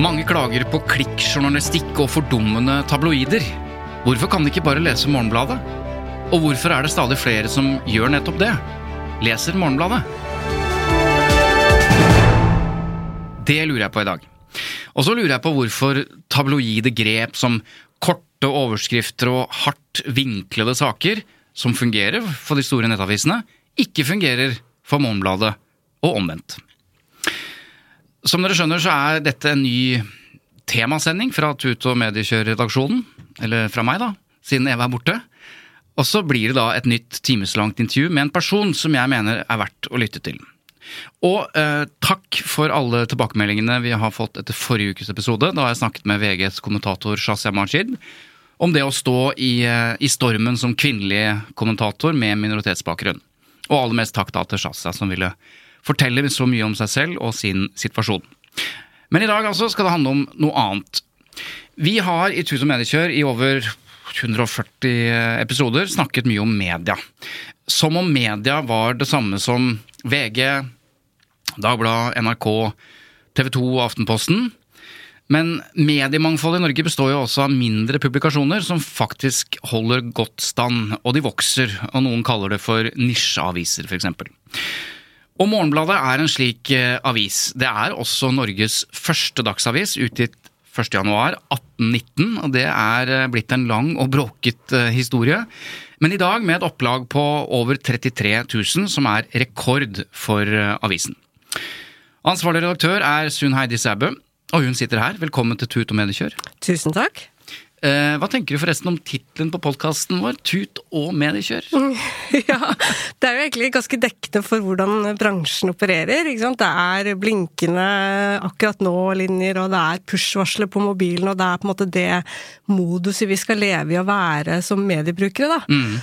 Mange klager på klikkjournalistikk og fordummende tabloider. Hvorfor kan de ikke bare lese Morgenbladet? Og hvorfor er det stadig flere som gjør nettopp det? Leser Morgenbladet? Det lurer jeg på i dag. Og så lurer jeg på hvorfor tabloide grep som korte overskrifter og hardt vinklede saker, som fungerer for de store nettavisene, ikke fungerer for Morgenbladet, og omvendt. Som dere skjønner, så er dette en ny temasending fra Tut- og Mediekjør-redaksjonen. Eller fra meg, da, siden Eva er borte. Og så blir det da et nytt timeslangt intervju med en person som jeg mener er verdt å lytte til. Og eh, takk for alle tilbakemeldingene vi har fått etter forrige ukes episode. Da har jeg snakket med VGs kommentator Shazia Majid om det å stå i, eh, i stormen som kvinnelig kommentator med minoritetsbakgrunn. Og aller mest takk da til Shazia, som ville fortelle så mye om seg selv og sin situasjon. Men i dag altså skal det handle om noe annet. Vi har i Tusen Mediekjør i over 140 episoder snakket mye om media. Som om media var det samme som VG, Dagbladet, NRK, TV 2 og Aftenposten. Men mediemangfoldet i Norge består jo også av mindre publikasjoner som faktisk holder godt stand, og de vokser, og noen kaller det for nisjeaviser, f.eks. Og Morgenbladet er en slik eh, avis. Det er også Norges første dagsavis, utgitt 1.1.1819, og det er eh, blitt en lang og bråket eh, historie. Men i dag med et opplag på over 33 000, som er rekord for avisen. Ansvarlig redaktør er Sunn Heidi Sæbø, og hun sitter her. Velkommen til Tut og Medikjør. Tusen takk. Eh, hva tenker du forresten om tittelen på podkasten vår, Tut og Mediekjør? ja, det er jo egentlig ganske dekkende for hvordan bransjen opererer. ikke sant? Det er blinkende akkurat nå-linjer, og det er push-varsler på mobilen, og det er på en måte det moduset vi skal leve i å være som mediebrukere, da. Mm.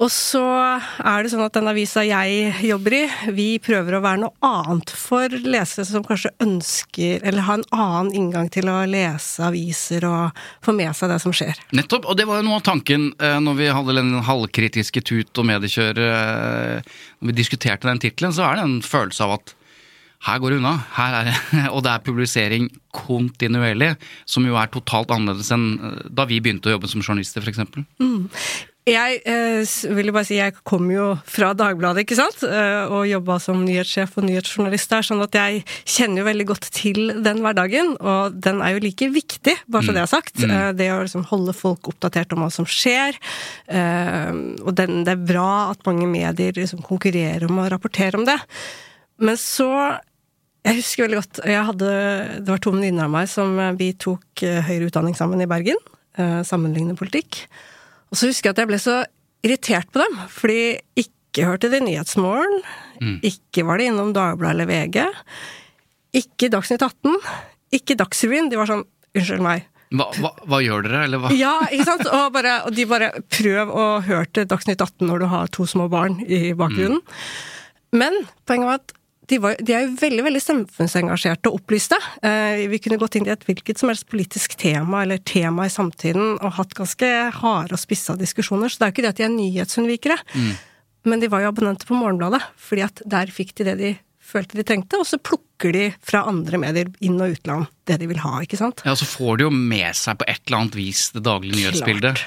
Og så er det sånn at den avisa jeg jobber i, vi prøver å være noe annet for lesere som kanskje ønsker, eller har en annen inngang til å lese aviser og få med seg det som skjer. Nettopp, og det var jo noe av tanken eh, når vi hadde den halvkritiske Tut og Mediekjør eh, Når vi diskuterte den tittelen, så er det en følelse av at her går det unna. Her er det, og det er publisering kontinuerlig, som jo er totalt annerledes enn eh, da vi begynte å jobbe som journalister, f.eks. Jeg eh, vil jo bare si, jeg kommer jo fra Dagbladet, ikke sant? Eh, og jobba som nyhetssjef og nyhetsjournalist der, sånn at jeg kjenner jo veldig godt til den hverdagen. Og den er jo like viktig, bare så det er sagt. Eh, det å liksom holde folk oppdatert om hva som skjer. Eh, og den, det er bra at mange medier liksom konkurrerer om å rapportere om det. Men så jeg husker veldig godt jeg hadde, Det var to venninner av meg som vi tok høyere utdanning sammen i Bergen. Sammenlignende politikk. Og så husker jeg at jeg ble så irritert på dem, fordi ikke hørte de Nyhetsmorgen, ikke var de innom Dagbladet eller VG, ikke Dagsnytt 18, ikke Dagsrevyen. De var sånn Unnskyld meg. Hva, hva, hva gjør dere, eller hva? Ja, ikke sant? Og, bare, og de bare Prøv å høre til Dagsnytt 18 når du har to små barn i bakgrunnen. Men poenget var at de, var, de er jo veldig veldig samfunnsengasjerte og opplyste. Eh, vi kunne gått inn i et hvilket som helst politisk tema eller tema i samtiden og hatt ganske harde og spissa diskusjoner. Så det er jo ikke det at de er nyhetsunnvikere. Men de var jo abonnenter på Morgenbladet, fordi at der fikk de det de følte de trengte, og så plukker de fra andre medier, inn- og utland, det de vil ha, ikke sant? Ja, så får de jo med seg på et eller annet vis det daglige nyhetsbildet.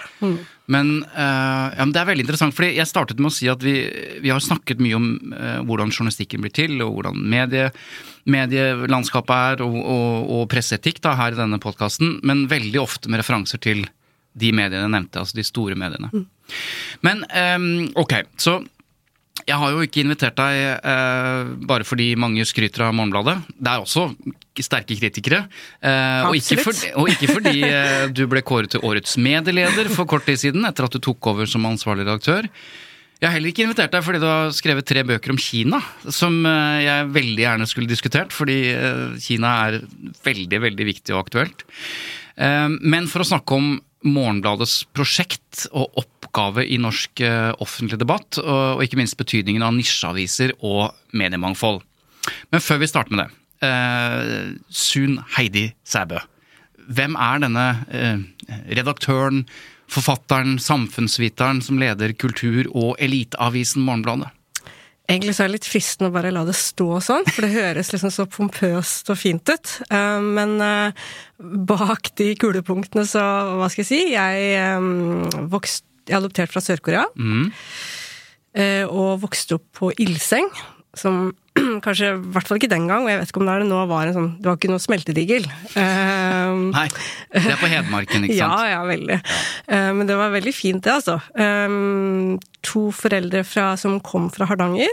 Men, uh, ja, men det er veldig interessant, fordi jeg startet med å si at vi, vi har snakket mye om uh, hvordan journalistikken blir til, og hvordan medie, medielandskapet er, og, og, og presseetikk da, her i denne podkasten, men veldig ofte med referanser til de mediene jeg nevnte, altså de store mediene. Men um, ok, så jeg har jo ikke invitert deg eh, bare fordi mange skryter av Morgenbladet. Det er også sterke kritikere. Eh, og, ikke for, og ikke fordi eh, du ble kåret til årets medieleder for kort tid siden, etter at du tok over som ansvarlig redaktør. Jeg har heller ikke invitert deg fordi du har skrevet tre bøker om Kina, som eh, jeg veldig gjerne skulle diskutert, fordi eh, Kina er veldig, veldig viktig og aktuelt. Eh, Men for å snakke om Morgenbladets prosjekt og oppgave i norsk eh, offentlig debatt, og ikke minst betydningen av nisjeaviser og mediemangfold. Men før vi starter med det, eh, Sun Heidi Sæbø. Hvem er denne eh, redaktøren, forfatteren, samfunnsviteren som leder kultur- og eliteavisen Morgenbladet? Egentlig så er det litt fristende å bare la det stå sånn, for det høres liksom så pompøst og fint ut. Men bak de kulepunktene så, hva skal jeg si, jeg eh, vokst, jeg er adoptert fra Sør-Korea. Mm. eh, Og vokste opp på ildseng, som kanskje, i hvert fall ikke den gang, og jeg vet ikke om det er det nå, var en sånn Det var ikke noe smeltedigel. Eh, Nei, det er på Hedmarken, ikke sant? Ja, ja, veldig. Eh, Men det var veldig fint, det, altså. Um, To foreldre fra, som kom fra Hardanger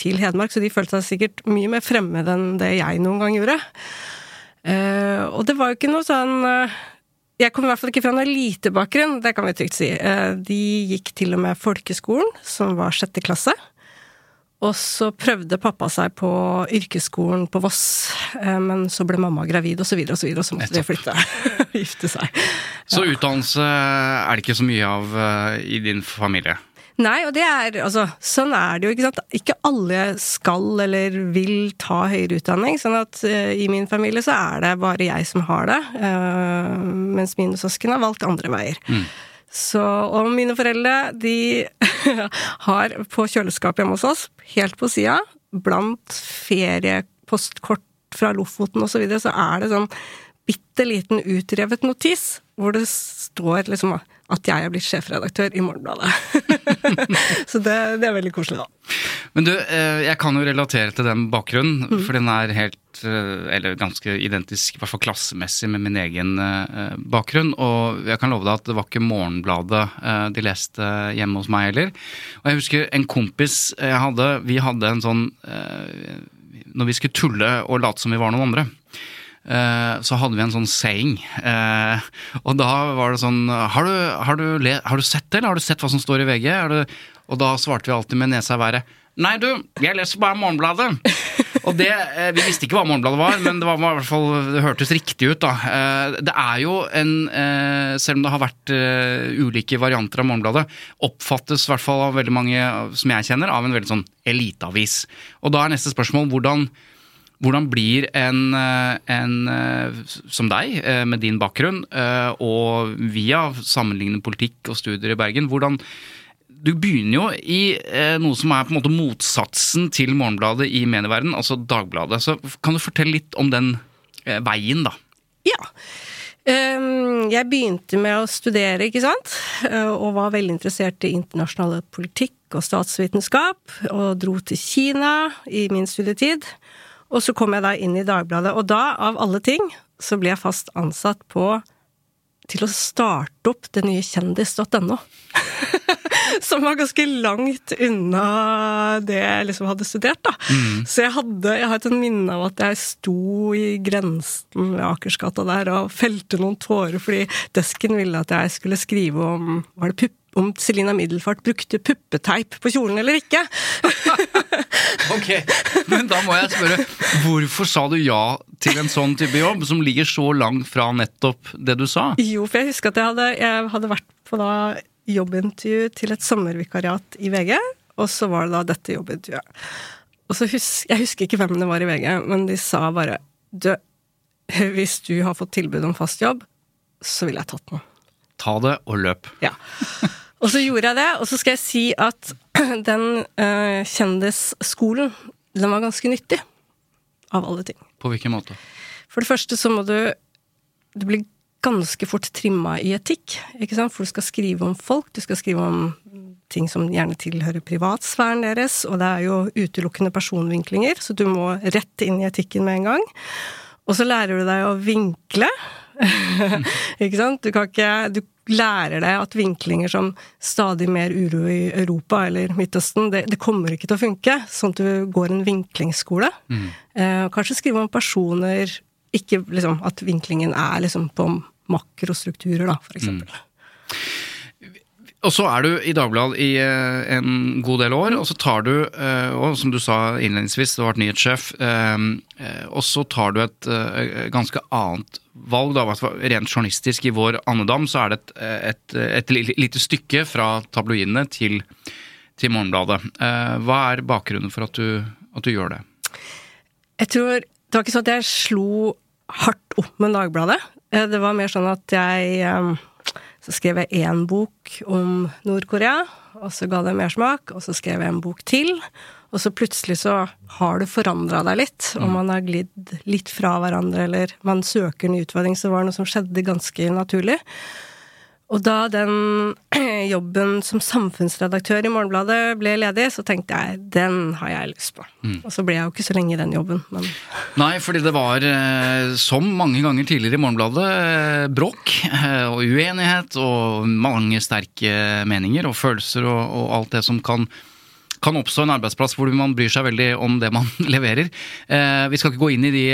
til Hedmark, så de følte seg sikkert mye mer fremmed enn det jeg noen gang gjorde. Og det var jo ikke noe sånn Jeg kommer i hvert fall ikke fra noen elitebakgrunn, det kan vi trygt si. Eh, De gikk til og med folkeskolen, som var sjette klasse. Og så prøvde pappa seg på yrkesskolen på Voss, eh, men så ble mamma gravid, og så videre og så videre, og så måtte de flytte. Gifte seg. Så utdannelse er det ikke så mye av eh, i din familie? Nei, og det er altså Sånn er det jo, ikke sant. Ikke alle skal eller vil ta høyere utdanning. Sånn at uh, i min familie så er det bare jeg som har det, Uh, mens mine søsken har valgt andre veier. Så, og mine foreldre, de har på kjøleskapet hjemme hos oss, helt på sida, blant feriepostkort fra Lofoten og så videre, så er det sånn bitte liten utrevet notis hvor det står liksom at jeg er blitt sjefredaktør i Morgenbladet. så det, det er veldig koselig, da. Men du, eh, jeg kan jo relatere til den bakgrunnen, for den er helt eh, Eller ganske identisk, i hvert fall klassemessig, med min egen eh, bakgrunn. Og jeg kan love deg at det var ikke Morgenbladet de leste hjemme hos meg heller. Og jeg husker en kompis jeg hadde Vi hadde en sånn Når vi skulle tulle og late som vi var noen andre. Eh, Så hadde vi en sånn saying. eh, Og da var det sånn Har du, har du, le, har du sett det, eller har du sett hva som står i VG? Og da svarte vi alltid med nesa i været. Nei, du, jeg leser bare Morgenbladet. Og det, eh, Vi visste ikke hva Morgenbladet var, men det, var, i hvert fall, det hørtes riktig ut. da. Det er jo en Selv om det har vært ulike varianter av Morgenbladet, oppfattes i hvert fall av veldig mange som jeg kjenner, av en veldig sånn eliteavis. Og da er neste spørsmål hvordan hvordan blir en, eh, en eh, som deg, eh, med din bakgrunn, og via sammenlignende politikk og studier i Bergen, hvordan Du begynner jo i noe som er på en måte motsatsen til Morgenbladet i medieverdenen, altså Dagbladet. Så kan du fortelle litt om den veien, da? Ja. Ehm, Jeg begynte med å studere, ikke sant, og var veldig interessert i internasjonal politikk og statsvitenskap, og dro til Kina i min studietid. Og så kom jeg da inn i Dagbladet, og da, av alle ting, så ble jeg fast ansatt på til å starte opp det nye kjendis.no. Som var ganske langt unna det jeg liksom hadde studert, da. Så jeg hadde jeg har et minne av at jeg sto i grensen ved Akersgata der og felte noen tårer fordi desken ville at jeg skulle skrive om Var det pupp? Om Selina Middelfart brukte puppeteip på kjolen eller ikke. Ok, Men da må jeg spørre, hvorfor sa du ja til en sånn type jobb, som ligger så langt fra nettopp det du sa? Jo, for jeg husker at jeg hadde, jeg hadde vært på da jobbintervju til et sommervikariat i VG, og så var det da dette jobbintervjuet. Og så hus, Jeg husker ikke hvem det var i VG, men de sa bare Du, hvis du har fått tilbud om fast jobb, så ville jeg tatt den. Ta det og løp. Ja. Og så gjorde jeg det, og så skal jeg si at den uh, kjendisskolen den var ganske nyttig. Av alle ting. På hvilken måte? For det første så må du Du blir ganske fort trimma i etikk, ikke sant? For du skal skrive om folk, du skal skrive om ting som gjerne tilhører privatsfæren deres, og det er jo utelukkende personvinklinger, så du må rett inn i etikken med en gang. Og så lærer du deg å vinkle. ikke sant? Du kan ikke Du lærer deg at vinklinger som stadig mer uro i Europa eller Midtøsten, det, det kommer ikke til å funke. Sånn at du går en vinklingsskole. Mm. Eh, kanskje skrive om personer Ikke liksom at vinklingen er liksom på makrostrukturer, da, eksempel. Mm. Og så er du i Dagbladet i eh, en god del år, og så tar du, eh, og som du sa innledningsvis, du har vært nyhetssjef, eh, og så tar du et ganske annet valg, da, rent journalistisk. I vår andedam så er det et, et, et lite stykke fra tabloidene til, til Morgenbladet. Hva er bakgrunnen for at du, at du gjør det? Jeg tror Det var ikke sånn at jeg slo hardt opp med Dagbladet. Det var mer sånn at jeg så skrev jeg én bok om Nord-Korea, og så ga det mersmak, og så skrev jeg en bok til. Og så plutselig så har det forandra deg litt, og man har glidd litt fra hverandre, eller man søker ny utfordring, så var det noe som skjedde ganske naturlig. Og da den jobben som samfunnsredaktør i Morgenbladet ble ledig, så tenkte jeg den har jeg lyst på. Mm. Og så ble jeg jo ikke så lenge i den jobben, men Nei, fordi det var, eh, som mange ganger tidligere i Morgenbladet, eh, bråk eh, og uenighet og mange sterke meninger og følelser og, og alt det som kan kan oppstå en arbeidsplass hvor man bryr seg veldig om det man leverer. Eh, vi skal ikke gå inn i de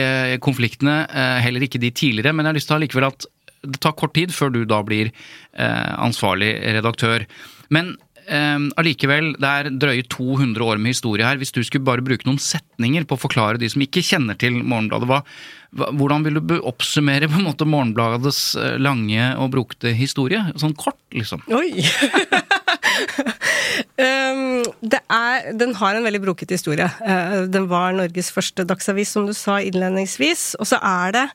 konfliktene, eh, heller ikke de tidligere, men jeg har lyst til å likevel at det tar kort tid før du da blir eh, ansvarlig redaktør. Men eh, allikevel, det er drøye 200 år med historie her. Hvis du skulle bare bruke noen setninger på å forklare de som ikke kjenner til Morgenbladet, hvordan vil du oppsummere på en måte Morgenbladets eh, lange og brukte historie? Sånn kort, liksom. Oi! um, er, den har en veldig brokete historie. Uh, den var Norges første dagsavis, som du sa innledningsvis. Og så er det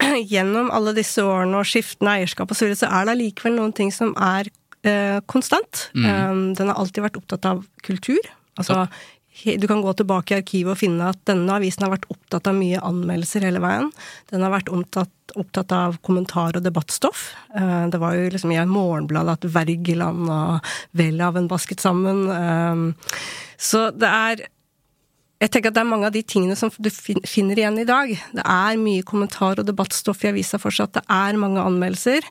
gjennom alle disse årene og skiftende eierskap osv., så, videre, så er det allikevel noen ting som er eh, konstant. Mm. Um, den har alltid vært opptatt av kultur. Altså, du kan gå tilbake i arkivet og finne at denne avisen har vært opptatt av mye anmeldelser hele veien. Den har vært opptatt, opptatt av kommentar- og debattstoff. Uh, det var jo liksom i Morgenbladet at Wergeland og Welhaven basket sammen. Um, så det er jeg tenker at det er mange av de tingene som du finner igjen i dag. Det er mye kommentar og debattstoff i avisa fortsatt. Det er mange anmeldelser.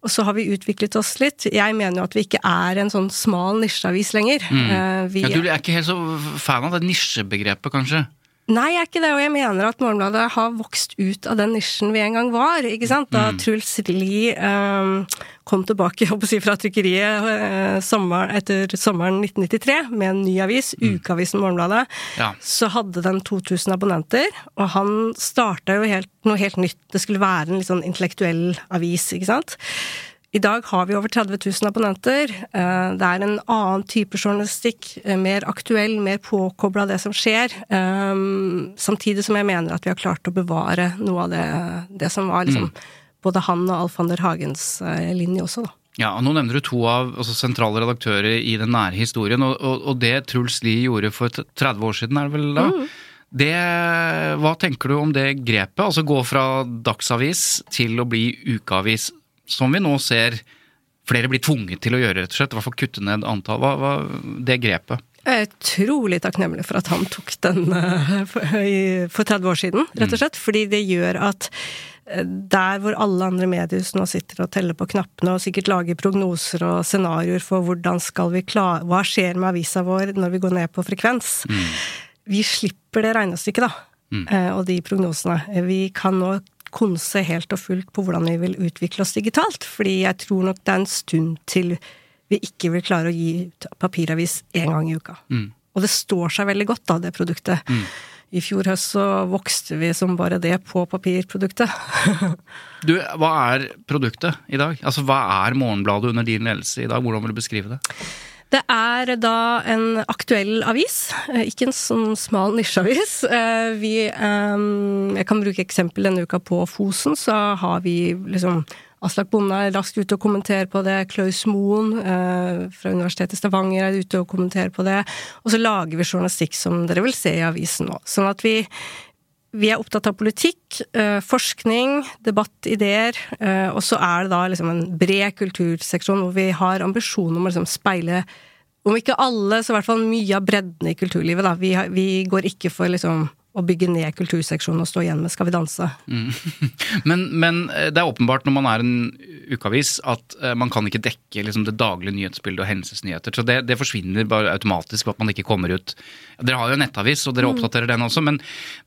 Og så har vi utviklet oss litt. Jeg mener jo at vi ikke er en sånn smal nisjeavis lenger. Mm. Eh, vi, ja, du er ikke helt så fan av det nisjebegrepet, kanskje? Nei, jeg er ikke det, og jeg mener at Morgenbladet har vokst ut av den nisjen vi en gang var. ikke sant? Da mm. Truls Lie um, kom tilbake si, fra trykkeriet uh, sommer, etter sommeren 1993 med en ny avis, mm. ukeavisen Morgenbladet, ja. så hadde den 2000 abonnenter. Og han starta jo helt, noe helt nytt. Det skulle være en litt sånn intellektuell avis, ikke sant. I dag har vi over 30 000 abonnenter. Eh, det er en annen type journalistikk, eh, mer aktuell, mer påkobla det som skjer. Eh, samtidig som jeg mener at vi har klart å bevare noe av det, det som var liksom mm. både han og Alf Ander Hagens linje også, da. Ja, og Nå nevner du to av altså, sentrale redaktører i den nære historien. Og, og, og, det Truls Lie gjorde for 30 år siden, er det vel da? Mm. Det, hva tenker du om det grepet? Altså gå fra dagsavis til å bli ukeavis som vi nå ser flere blir tvunget til å gjøre, rett og slett. I hvert fall kutte ned antall. Hva, hva, det grepet? Jeg er utrolig takknemlig for at han tok den uh, for 30 år siden, rett og slett. Mm. Fordi det gjør at eh, der hvor alle andre mediehus nå sitter og teller på knappene og sikkert lager prognoser og scenarioer for hvordan skal vi klare Hva skjer med avisa vår når vi går ned på frekvens? Mm. Vi slipper det regnestykket, da. Mm. Uh, og de prognosene. Vi kan nå konse helt og fullt på hvordan vi vil utvikle oss digitalt. Fordi jeg tror nok det er en stund til vi ikke vil klare å gi ut papiravis én gang i uka. Mm. Og det står seg veldig godt, da, det produktet. Mm. I fjor høst så vokste vi som bare det på papirproduktet. du, hva er produktet i dag? Altså hva er Morgenbladet under din ledelse i dag? Hvordan vil du beskrive det? Det er da en aktuell avis, eh, ikke en sånn smal nisjeavis. Eh, vi, eh, jeg kan bruke eksempel denne uka på Fosen, så har vi liksom Aslak Bonde er raskt ute og kommenterer på det. Klaus Moen eh, fra Universitetet i Stavanger er ute og kommenterer på det. Og så lager vi journalistikk som dere vil se i avisen nå. Sånn at vi, vi er opptatt av politikk, eh, forskning, debatt, ideer. Eh, og så er det da liksom en bred kulturseksjon hvor vi har ambisjon om å liksom speile om ikke alle, så i hvert fall mye av bredden i kulturlivet. Da. Vi, vi går ikke for liksom å bygge ned kulturseksjonen og stå igjen med Skal vi danse. Mm. men, men, eh, det er åpenbart når man er en ukeavis at uh, man kan ikke dekke liksom, det daglige nyhetsbildet og hendelsesnyheter. Så det, det, forsvinner bare automatisk ved at man ikke kommer ut. Dere har jo en nettavis, og dere mm. oppdaterer den også, men,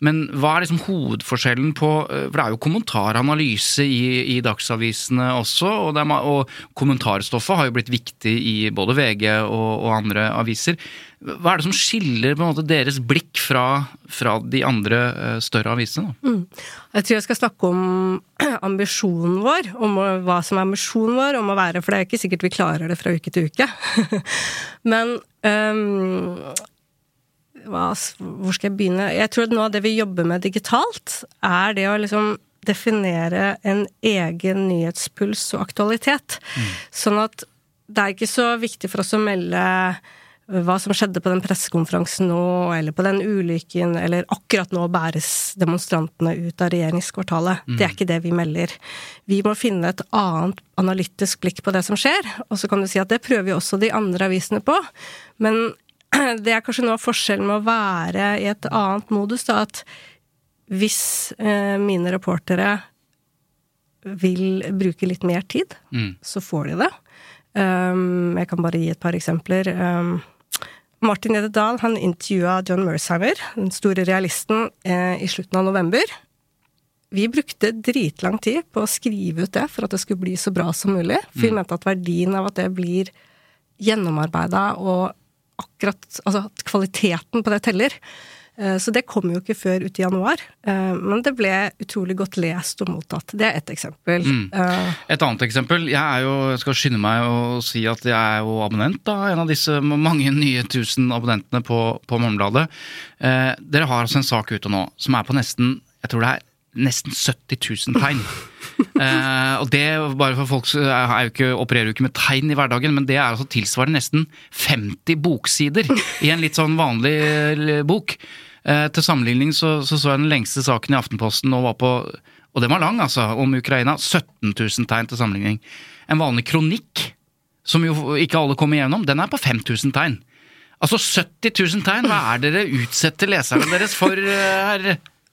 men, hva er liksom hovedforskjellen på uh, For det er jo kommentaranalyse i, i dagsavisene også, og, er, og, kommentarstoffet har jo blitt viktig i både VG og, og andre aviser. Hva er det som skiller måte deres blikk fra, fra de andre uh, større avisene? Mm. Jeg tror jeg skal snakke om ambisjonen vår, om hva som er ambisjonen vår om å være For det er ikke sikkert vi klarer det fra uke til uke. Men um, hva, hvor skal jeg begynne? Jeg tror at noe av det vi jobber med digitalt, er det å liksom definere en egen nyhetspuls og aktualitet. Mm. Sånn at det er ikke så viktig for oss å melde hva som skjedde på den pressekonferansen nå, eller på den ulykken, eller akkurat nå bæres demonstrantene ut av regjeringskvartalet. Mm. Det er ikke det vi melder. Vi må finne et annet analytisk blikk på det som skjer, og så kan du si at det prøver jo også de andre avisene på, men det er kanskje noe av forskjellen med å være i et annet modus, da, at hvis eh, mine reportere vil bruke litt mer tid, mm. så får de det. Um, jeg kan bare gi et par eksempler. Um, Martin Ededal han intervjua John Mersheimer, den store realisten, eh, i slutten av november. Vi brukte dritlang tid på å skrive ut det for at det skulle bli så bra som mulig. For vi mm. mente at verdien av at det blir gjennomarbeida og akkurat Altså at kvaliteten på det teller. Eh, så det kom jo ikke før ut i januar. Eh, men det ble utrolig godt lest og mottatt. Det er ett eksempel. Mm. Eh, Et annet eksempel. Jeg er jo, skal skynde meg å si at jeg er jo abonnent, da. En av disse mange nye tusen abonnentene på, på Morgenbladet. Dere har altså en sak ute nå som er på nesten jeg tror det er nesten 70 000 tegn. eh, og det, bare for folk jo ikke, opererer jo ikke med tegn i hverdagen, men det er altså tilsvarende nesten 50 boksider i en litt sånn vanlig bok. Eh, til sammenligning så, så, så jeg den lengste saken i Aftenposten og var på Og den var lang, altså, om Ukraina. 17 000 tegn til sammenligning. En vanlig kronikk, som jo ikke alle kommer igjennom, den er på 5000 tegn. Altså 70 000 tegn, hva er dere utsetter leserne deres for,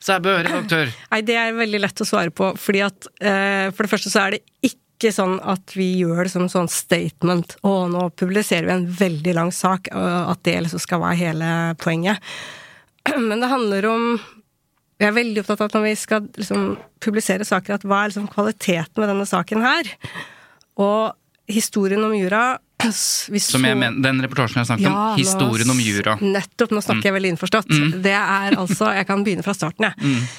herr Sæbø, redaktør? Nei, det er veldig lett å svare på, fordi at eh, for det første så er det ikke sånn at vi gjør det som sånn statement. Å, nå publiserer vi en veldig lang sak, at det liksom skal være hele poenget. Men det handler om Jeg er veldig opptatt av at når vi skal liksom publisere saker, at hva er liksom kvaliteten ved denne saken her? Og historien om jura Som jeg mener, Den reportasjen jeg snakket ja, om, historien nå, om jura. Nettopp, nå snakker mm. jeg veldig innforstått. Mm. Det er altså Jeg kan begynne fra starten, jeg. Mm.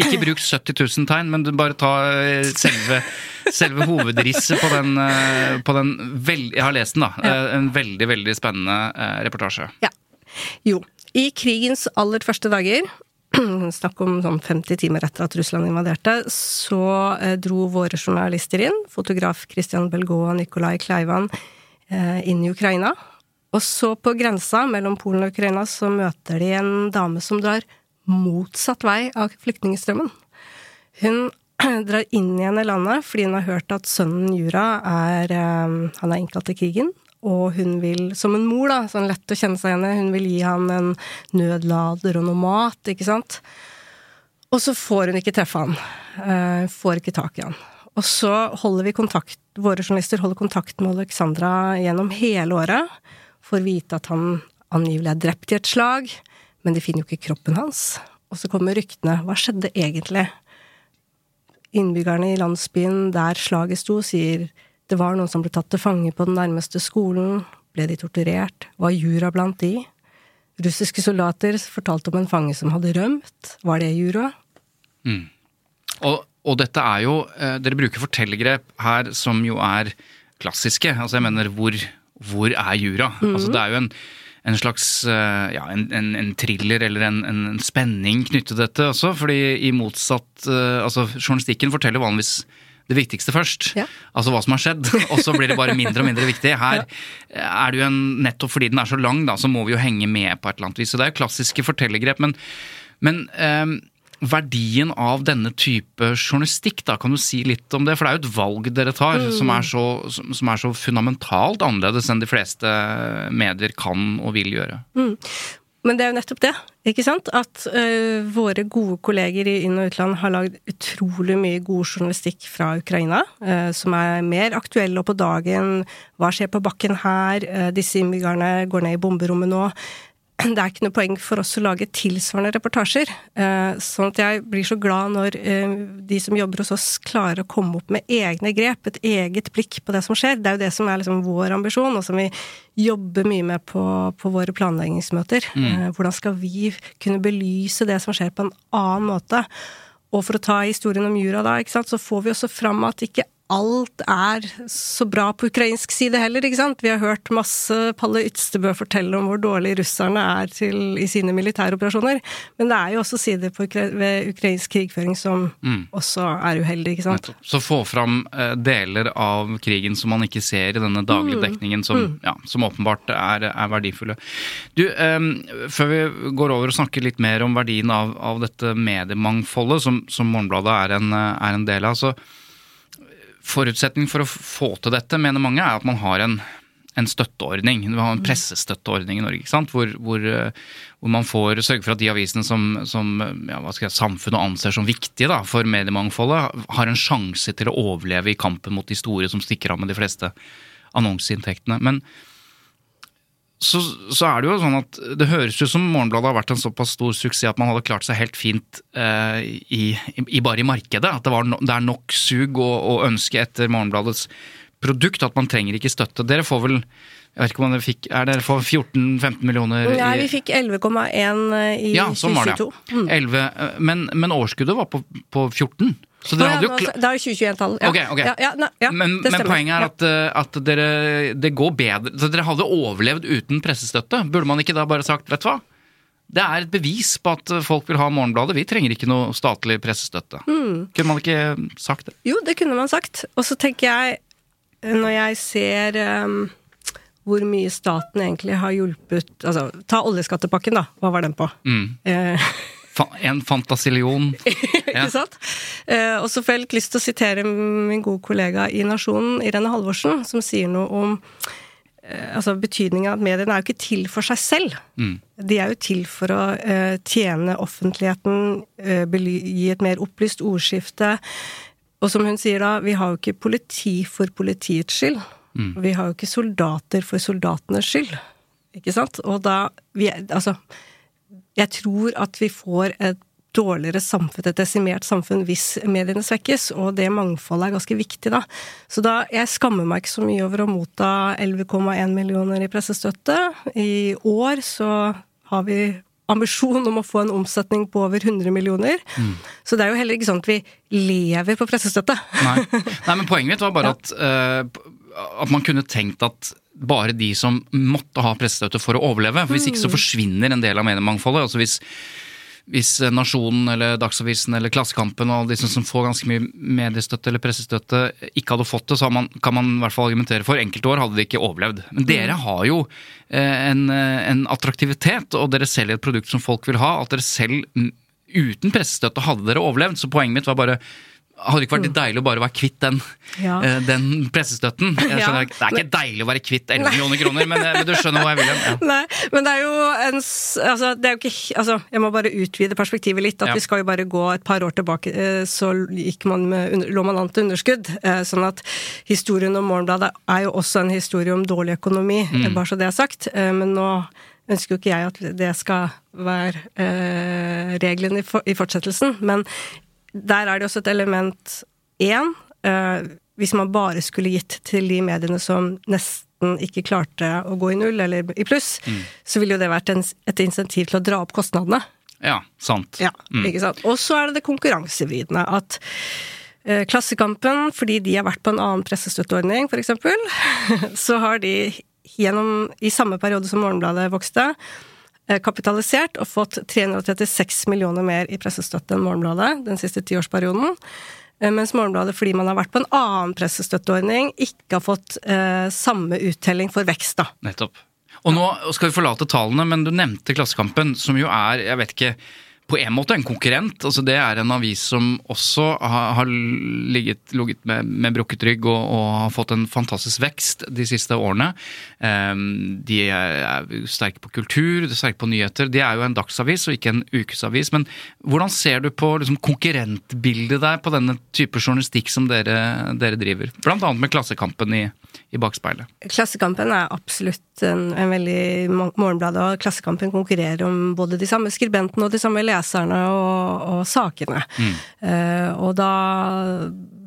Ikke bruk 70 000 tegn, men bare ta eh, selve, selve hovedrisset på den, eh, på den veld, Jeg har lest den, da. Ja. Eh, en veldig, veldig spennende reportasje. Ja. Jo. I krigens aller første dager, snakk om sånn 50 timer etter at Russland invaderte, så dro våre journalister inn, fotograf Christian Belgå og Nikolai Kleivan, inn i Ukraina. Og så, på grensa mellom Polen og Ukraina, så møter de en dame som drar motsatt vei av flyktningstrømmen. Hun drar inn igjen i landet fordi hun har hørt at sønnen Jura er, eh, han er innkalt til krigen, og hun vil, som en mor, da, sånn lett å kjenne seg igjen i, hun vil gi han en nødlader og noe mat, ikke sant. Og så får hun ikke treffe han. Uh, får ikke tak i han. Og så holder vi kontakt, våre journalister holder kontakt med Alexandra gjennom hele året, får vite at han angivelig er drept i et slag, men de finner jo ikke kroppen hans. Og så kommer ryktene. Hva skjedde egentlig? Innbyggerne i landsbyen der slaget sto, sier det var noen som ble tatt til fange på den nærmeste skolen. Ble de torturert? Var jura blant de? Russiske soldater fortalte om en fange som hadde rømt. Var det jura? Mm. Og, og, dette er jo eh, Dere bruker fortellergrep her som jo er klassiske. Altså jeg mener, hvor, hvor er jura? Mm. Altså det er jo en, en slags eh, ja, en, en, en, thriller eller en, en, spenning knyttet til dette også. fordi i motsatt eh, Altså journalistikken forteller vanligvis det viktigste først. Ja. Altså hva som har skjedd, og så blir det bare mindre og mindre viktig. Her er det jo en, nettopp fordi den er så lang, da, så må vi jo henge med på et eller annet vis. Så det er jo klassiske fortellergrep. Men, men eh, verdien av denne type journalistikk, da, kan du si litt om det? For det er jo et valg dere tar som, er så, som, er så fundamentalt annerledes enn de fleste medier kan og vil gjøre. Men det er jo nettopp det, ikke sant? At uh, våre gode kolleger i inn- og utland har lagd utrolig mye god journalistikk fra Ukraina, uh, som er mer aktuell og på dagen. Hva skjer på bakken her? Uh, disse innbyggerne går ned i bomberommet nå. Det er ikke noe poeng for oss å lage tilsvarende reportasjer. Eh, Sånn at jeg blir så glad når eh, de som jobber hos oss klarer å komme opp med egne grep, et eget blikk på det som skjer. Det er jo det som er liksom vår ambisjon, og som vi jobber mye med på, på våre planleggingsmøter. Mm. Hvordan skal vi kunne belyse det som skjer på en annen måte? Og for å ta historien om jura, da, ikke sant, så får vi også fram at ikke alt er så bra på ukrainsk side heller, ikke sant. Vi har hørt masse Palle Ytstebø fortelle om hvor dårlig russerne er til, i sine militæroperasjoner. Men det er jo også sider på, ukra- ved ukrainsk krigføring som også er uheldig, ikke sant. Så få fram eh, deler av krigen som man ikke ser i denne daglige dekningen, som, ja, som åpenbart er, er verdifulle. Du, eh, før vi går over og snakker litt mer om verdien av, av dette mediemangfoldet, som, som Morgenbladet er en, eh, er en del av, så forutsetning for å få til dette, mener mange, er at man har en, en støtteordning. Vi har en pressestøtteordning i Norge? Hvor, hvor, eh, hvor man får sørge for at de avisene som, som ja, jeg, samfunnet anser som viktige da, for mediemangfoldet, har en sjanse til å overleve i kampen mot de store som stikker av med de fleste annonseinntektene. Men så, så er det jo sånn at det høres ut som Morgenbladet har vært en såpass stor suksess at man hadde klart seg helt fint eh, i, i, bare i markedet. At det, var no, det er nok sug og, og ønske etter Morgenbladets produkt at man trenger ikke støtte. Dere får vel jeg vet ikke om dere fikk, Er dere for 14-15 millioner? Nei, vi fikk 11,1 i ja, sånn var det. 2022. ja. 11, eh, men, men overskuddet var på, på 14. Så dere hadde jo kl Det er jo 2021-tall. Ja. Okay, okay. Ja, ja, ja, men, men poenget er at, eh, at dere, det går bedre så Dere hadde overlevd uten pressestøtte. Burde man ikke da bare sagt, vet du hva? Det er et bevis på at folk vil ha Morgenbladet. Vi trenger ikke noe statlig pressestøtte. Mm. Kunne man ikke sagt det? Jo, det kunne man sagt. Og så tenker jeg, når jeg ser um, hvor mye staten egentlig har hjulpet Altså, ta oljeskattepakken, da. Hva var den på? Mm. Eh, Fa en fantasillion. Ikke sant? Eh, og så får jeg litt lyst til å sitere min gode kollega i Nasjonen, Irene Halvorsen, som sier noe om eh, altså betydningen av at mediene er jo ikke til for seg selv. De er jo til for å eh, tjene offentligheten, gi et mer opplyst ordskifte. Og som hun sier da, vi har jo ikke politi for politiets skyld. Vi har jo ikke soldater for soldatenes skyld. Ikke sant? Og da vi, Altså, jeg tror at vi får et dårligere samfunn, et desimert samfunn, hvis mediene svekkes, og det mangfoldet er ganske viktig, da. Så da, jeg skammer meg ikke så mye over å motta 11,1 millioner i pressestøtte. I år så har vi ambisjon om å få en omsetning på over 100 millioner. Så det er jo heller ikke sånn at vi lever på pressestøtte. Nei. Nei, men poenget mitt var bare at, uh, at man kunne tenkt at bare de som måtte ha pressestøtte for å overleve. For hvis ikke så forsvinner en del av mediemangfoldet. Altså hvis, hvis Nasjonen eller Dagsavisen eller Klassekampen og alle de som får ganske mye mediestøtte eller pressestøtte, ikke hadde fått det, så har man, kan man i hvert fall argumentere for enkelte år hadde de ikke overlevd. Men dere har jo eh, en, eh, en attraktivitet, og dere selger et produkt som folk vil ha. At dere selv mm, uten pressestøtte hadde dere overlevd. Så poenget mitt var bare hadde det ikke vært litt deilig å bare være kvitt den, Ja. eh, den pressestøtten? Skjønner, det er ikke deilig å være kvitt 11 millioner kroner, men, eh, men du skjønner hva jeg vil hen? Ja. Nei, men det er jo en Altså, det er jo ikke Altså, jeg må bare utvide perspektivet litt. At Ja. vi skal jo bare gå et par år tilbake, eh, så man med, lå man an til underskudd. Sånn at historien om Morgenbladet er jo også en historie om dårlig økonomi, Mm. bare så det er sagt. Men nå ønsker jo ikke jeg at det skal være eh, i, for, i fortsettelsen. Men der er det også et element én. Eh, hvis man bare skulle gitt til de mediene som nesten ikke klarte å gå i null eller i pluss, så ville jo det vært et insentiv til å dra opp kostnadene. ja, sant. Ja, ikke sant? Og så er det det konkurransevridende. At eh, Klassekampen, fordi de har vært på en annen pressestøtteordning, eksempel, så har de gjennom, i samme periode som Morgenbladet vokste, kapitalisert og fått 336 millioner mer i pressestøtte enn Morgenbladet den siste tiårsperioden. eh, mens Morgenbladet, fordi man har vært på en annen pressestøtteordning, ikke har fått eh, samme uttelling for vekst, da. Nettopp. Og nå skal vi forlate tallene, men du nevnte Klassekampen, som jo er, jeg vet ikke på en måte en konkurrent. altså Det er en avis som også har, ligget, ligget med, med, brukket rygg og, og, har fått en fantastisk vekst de siste årene. Um, de er, er, sterke på kultur, de er sterke på nyheter. De er jo en dagsavis og ikke en ukesavis. Men hvordan ser du på liksom, konkurrentbildet der på denne type journalistikk som dere, dere driver? Blant annet med Klassekampen i, i bakspeilet. Klassekampen er absolutt en, en veldig Morgenbladet og Klassekampen konkurrerer om både de samme skribentene og de samme leserne og, og sakene. Mm. Uh, og da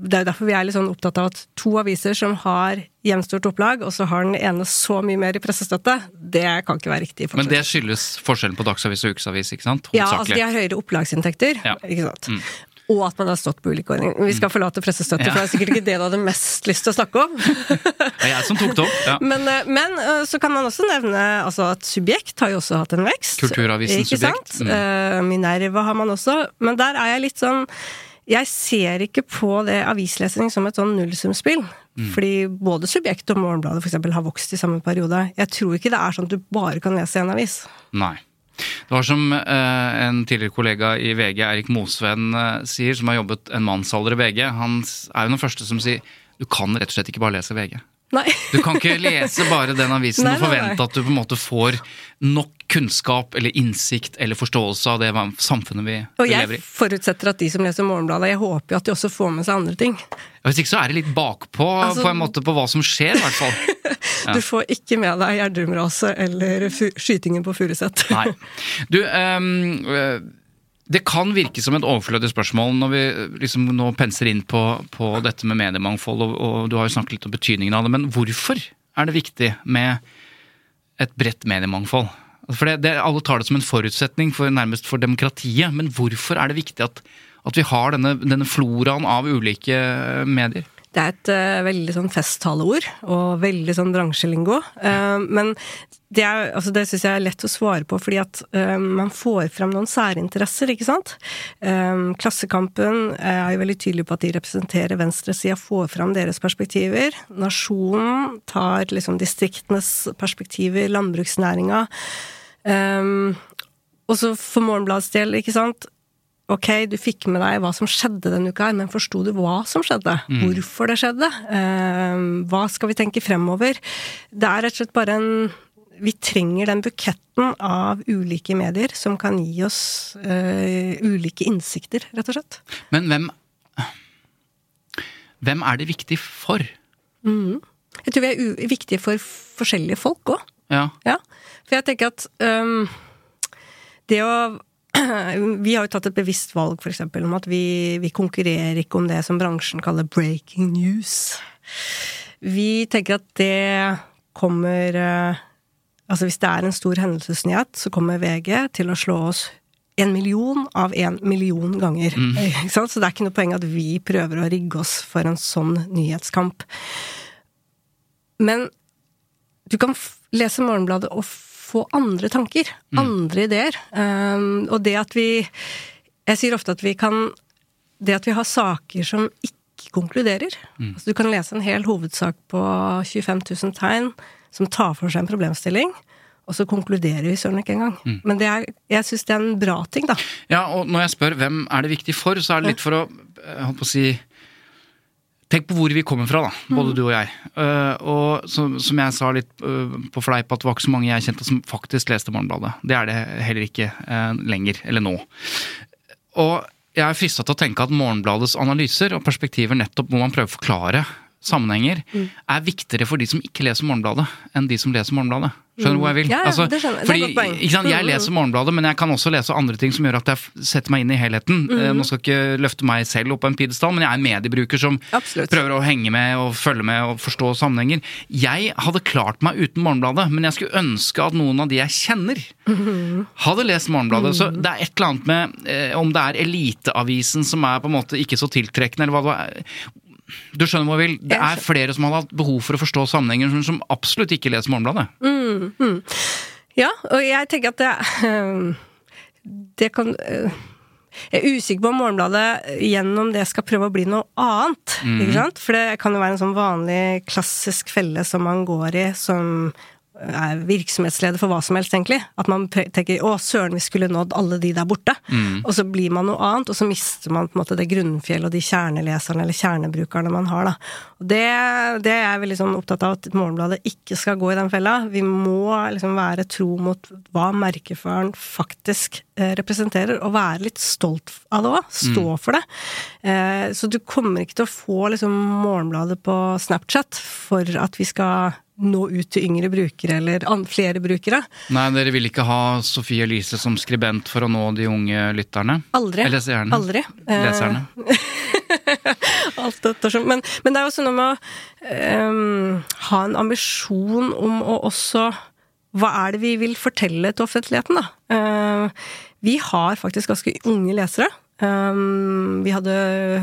Det er derfor vi er litt sånn opptatt av at to aviser som har jevnstort opplag, og så har den ene så mye mer i pressestøtte, det kan ikke være riktig. Men det skyldes forskjellen på dagsavis og ukesavis, ikke sant? Ja, altså de har høyere opplagsinntekter. Ja. ikke sant? Mm og at man har stått på ulike ordninger. Vi skal forlate pressestøtte, ja. for det er sikkert ikke det du hadde mest lyst til å snakke om. det er jeg som tok det opp. Ja. Men, eh, men, eh, så kan man også nevne altså, at Subjekt har jo også hatt en vekst. Kulturavisen ikke Subjekt. Sant? Mm. Minerva har man også. Men der er jeg litt sånn Jeg ser ikke på det avislesning som et sånn nullsumspill. Mm. Fordi både Subjekt og Morgenbladet for eksempel, har vokst i samme periode. Jeg tror ikke det er sånn at du bare kan lese en avis. Nei. Det var som eh, en tidligere kollega i VG, Eirik Mosveen, eh, sier, som har jobbet en mannsalder i VG. Han er jo den første som sier du kan rett og slett ikke bare lese VG. Nei. Du kan ikke lese bare den avisen nei, og forvente nei, at du på en måte får nok kunnskap eller innsikt eller forståelse av det samfunnet vi, vi lever i. Og jeg forutsetter at de som leser Morgenbladet, jeg håper jo at de også får med seg andre ting. Hvis ikke så er det litt bakpå altså, på en måte på hva som skjer, i hvert fall. Du får ikke med deg Gjerdrum-raset eller skytingen på Furuset. Nei. Du, um, det kan virke som et overflødig spørsmål når vi liksom nå penser inn på, på dette med mediemangfold, og, og, du har jo snakket litt om betydningen av det, men hvorfor er det viktig med et bredt mediemangfold? For det, det, Alle tar det som en forutsetning for, nærmest for demokratiet, men hvorfor er det viktig at, at vi har denne, denne floraen av ulike medier? Det er et uh, veldig sånn festtaleord, og veldig sånn bransjelingo. Uh, men det, er, altså det syns jeg er lett å svare på, fordi at uh, man får frem noen særinteresser, ikke sant. Klassekampen er jo veldig tydelig på at de representerer venstresida, får frem deres perspektiver. Nasjonen tar liksom distriktenes perspektiver, landbruksnæringa. Um, også for Morgenbladets del, ikke sant Ok, du fikk med deg hva som skjedde denne uka, her, men forsto du hva som skjedde? Mm. Hvorfor det skjedde? Eh, hva skal vi tenke fremover? Det er rett og slett bare en Vi trenger den buketten av ulike medier som kan gi oss eh, ulike innsikter, rett og slett. Men hvem Hvem er det viktig for? Mm. Jeg tror vi er viktige for forskjellige folk òg. Ja. ja. For jeg tenker at um, det å vi har jo tatt et bevisst valg for eksempel, om at vi, vi, konkurrerer ikke om det som bransjen kaller breaking news. Vi tenker at det kommer eh, Altså hvis det er en stor hendelsesnyhet, så kommer VG til å slå oss en million av en million ganger. Mm. Så det er ikke noe poeng at vi prøver å rigge oss for en sånn nyhetskamp. Men du kan lese Morgenbladet og få andre tanker. Mm. Andre ideer. Um, og det at vi Jeg sier ofte at vi kan Det at vi har saker som ikke konkluderer. Mm. Altså, du kan lese en hel hovedsak på 25 000 tegn som tar for seg en problemstilling. Og så konkluderer vi søren ikke engang. Mm. Men er, jeg syns det er en bra ting, da. Ja, og når jeg spør hvem er det viktig for, så er det litt for å på å si Tenk på hvor vi kommer fra, da, både mm. du og jeg. Uh, og som, som jeg sa litt uh, på fleip, at det var ikke så mange jeg kjente som faktisk leste Morgenbladet. Det er det heller ikke uh, lenger, eller nå. Og jeg er frista til å tenke at Morgenbladets analyser og perspektiver nettopp må man prøve å forklare sammenhenger, mm. er viktigere for de som ikke leser Morgenbladet, enn de som leser Morgenbladet. Skjønner du hvor jeg vil? Ja, ja, altså, det skjønner. Fordi, det er sant? Jeg mm. leser Morgenbladet, men jeg kan også lese andre ting som gjør at jeg setter meg inn i helheten. Mm. Nå skal jeg ikke løfte meg selv opp på en pidestall, men jeg er en mediebruker som Absolutt. prøver å henge med og følge med og forstå sammenhenger. Jeg hadde klart meg uten Morgenbladet, men jeg skulle ønske at noen av de jeg kjenner, mm. hadde lest Morgenbladet. Mm. Så det er et eller annet med eh, om det er Eliteavisen som er på en måte ikke så tiltrekkende, eller hva det er du skjønner hva jeg vil. Det er flere som har hatt behov for å forstå sammenhenger, som absolutt ikke leser Morgenbladet. Mm, mm. Ja, og jeg tenker at det Det kan Jeg er usikker på om Morgenbladet gjennom det skal prøve å bli noe annet. sant? For det kan jo være en sånn vanlig klassisk felle som man går i som er virksomhetsleder for hva som helst, egentlig. At man tenker 'å, søren, vi skulle nådd alle de der borte'. Og så blir man noe annet, og så mister man på en måte det grunnfjellet og de kjerneleserne eller kjernebrukerne man har, da. Og det, det er jeg veldig sånn opptatt av at Morgenbladet ikke skal gå i den fella. Vi må liksom være tro mot hva merkeføreren faktisk eh, representerer, og være litt stolt av det òg. Stå for det. Eh, så du kommer ikke til å få liksom Morgenbladet på Snapchat for at vi skal nå ut til yngre brukere eller flere brukere. Nei, dere vil ikke ha Sofie Elise som skribent for å nå de unge lytterne? Aldri. Eller seerne? Aldri. Eh, Leserne? Alt dette sånn. Men, men det er jo noe med å um, ha en ambisjon om å også Hva er det vi vil fortelle til offentligheten, da? Uh, vi har faktisk ganske unge lesere. Um, vi hadde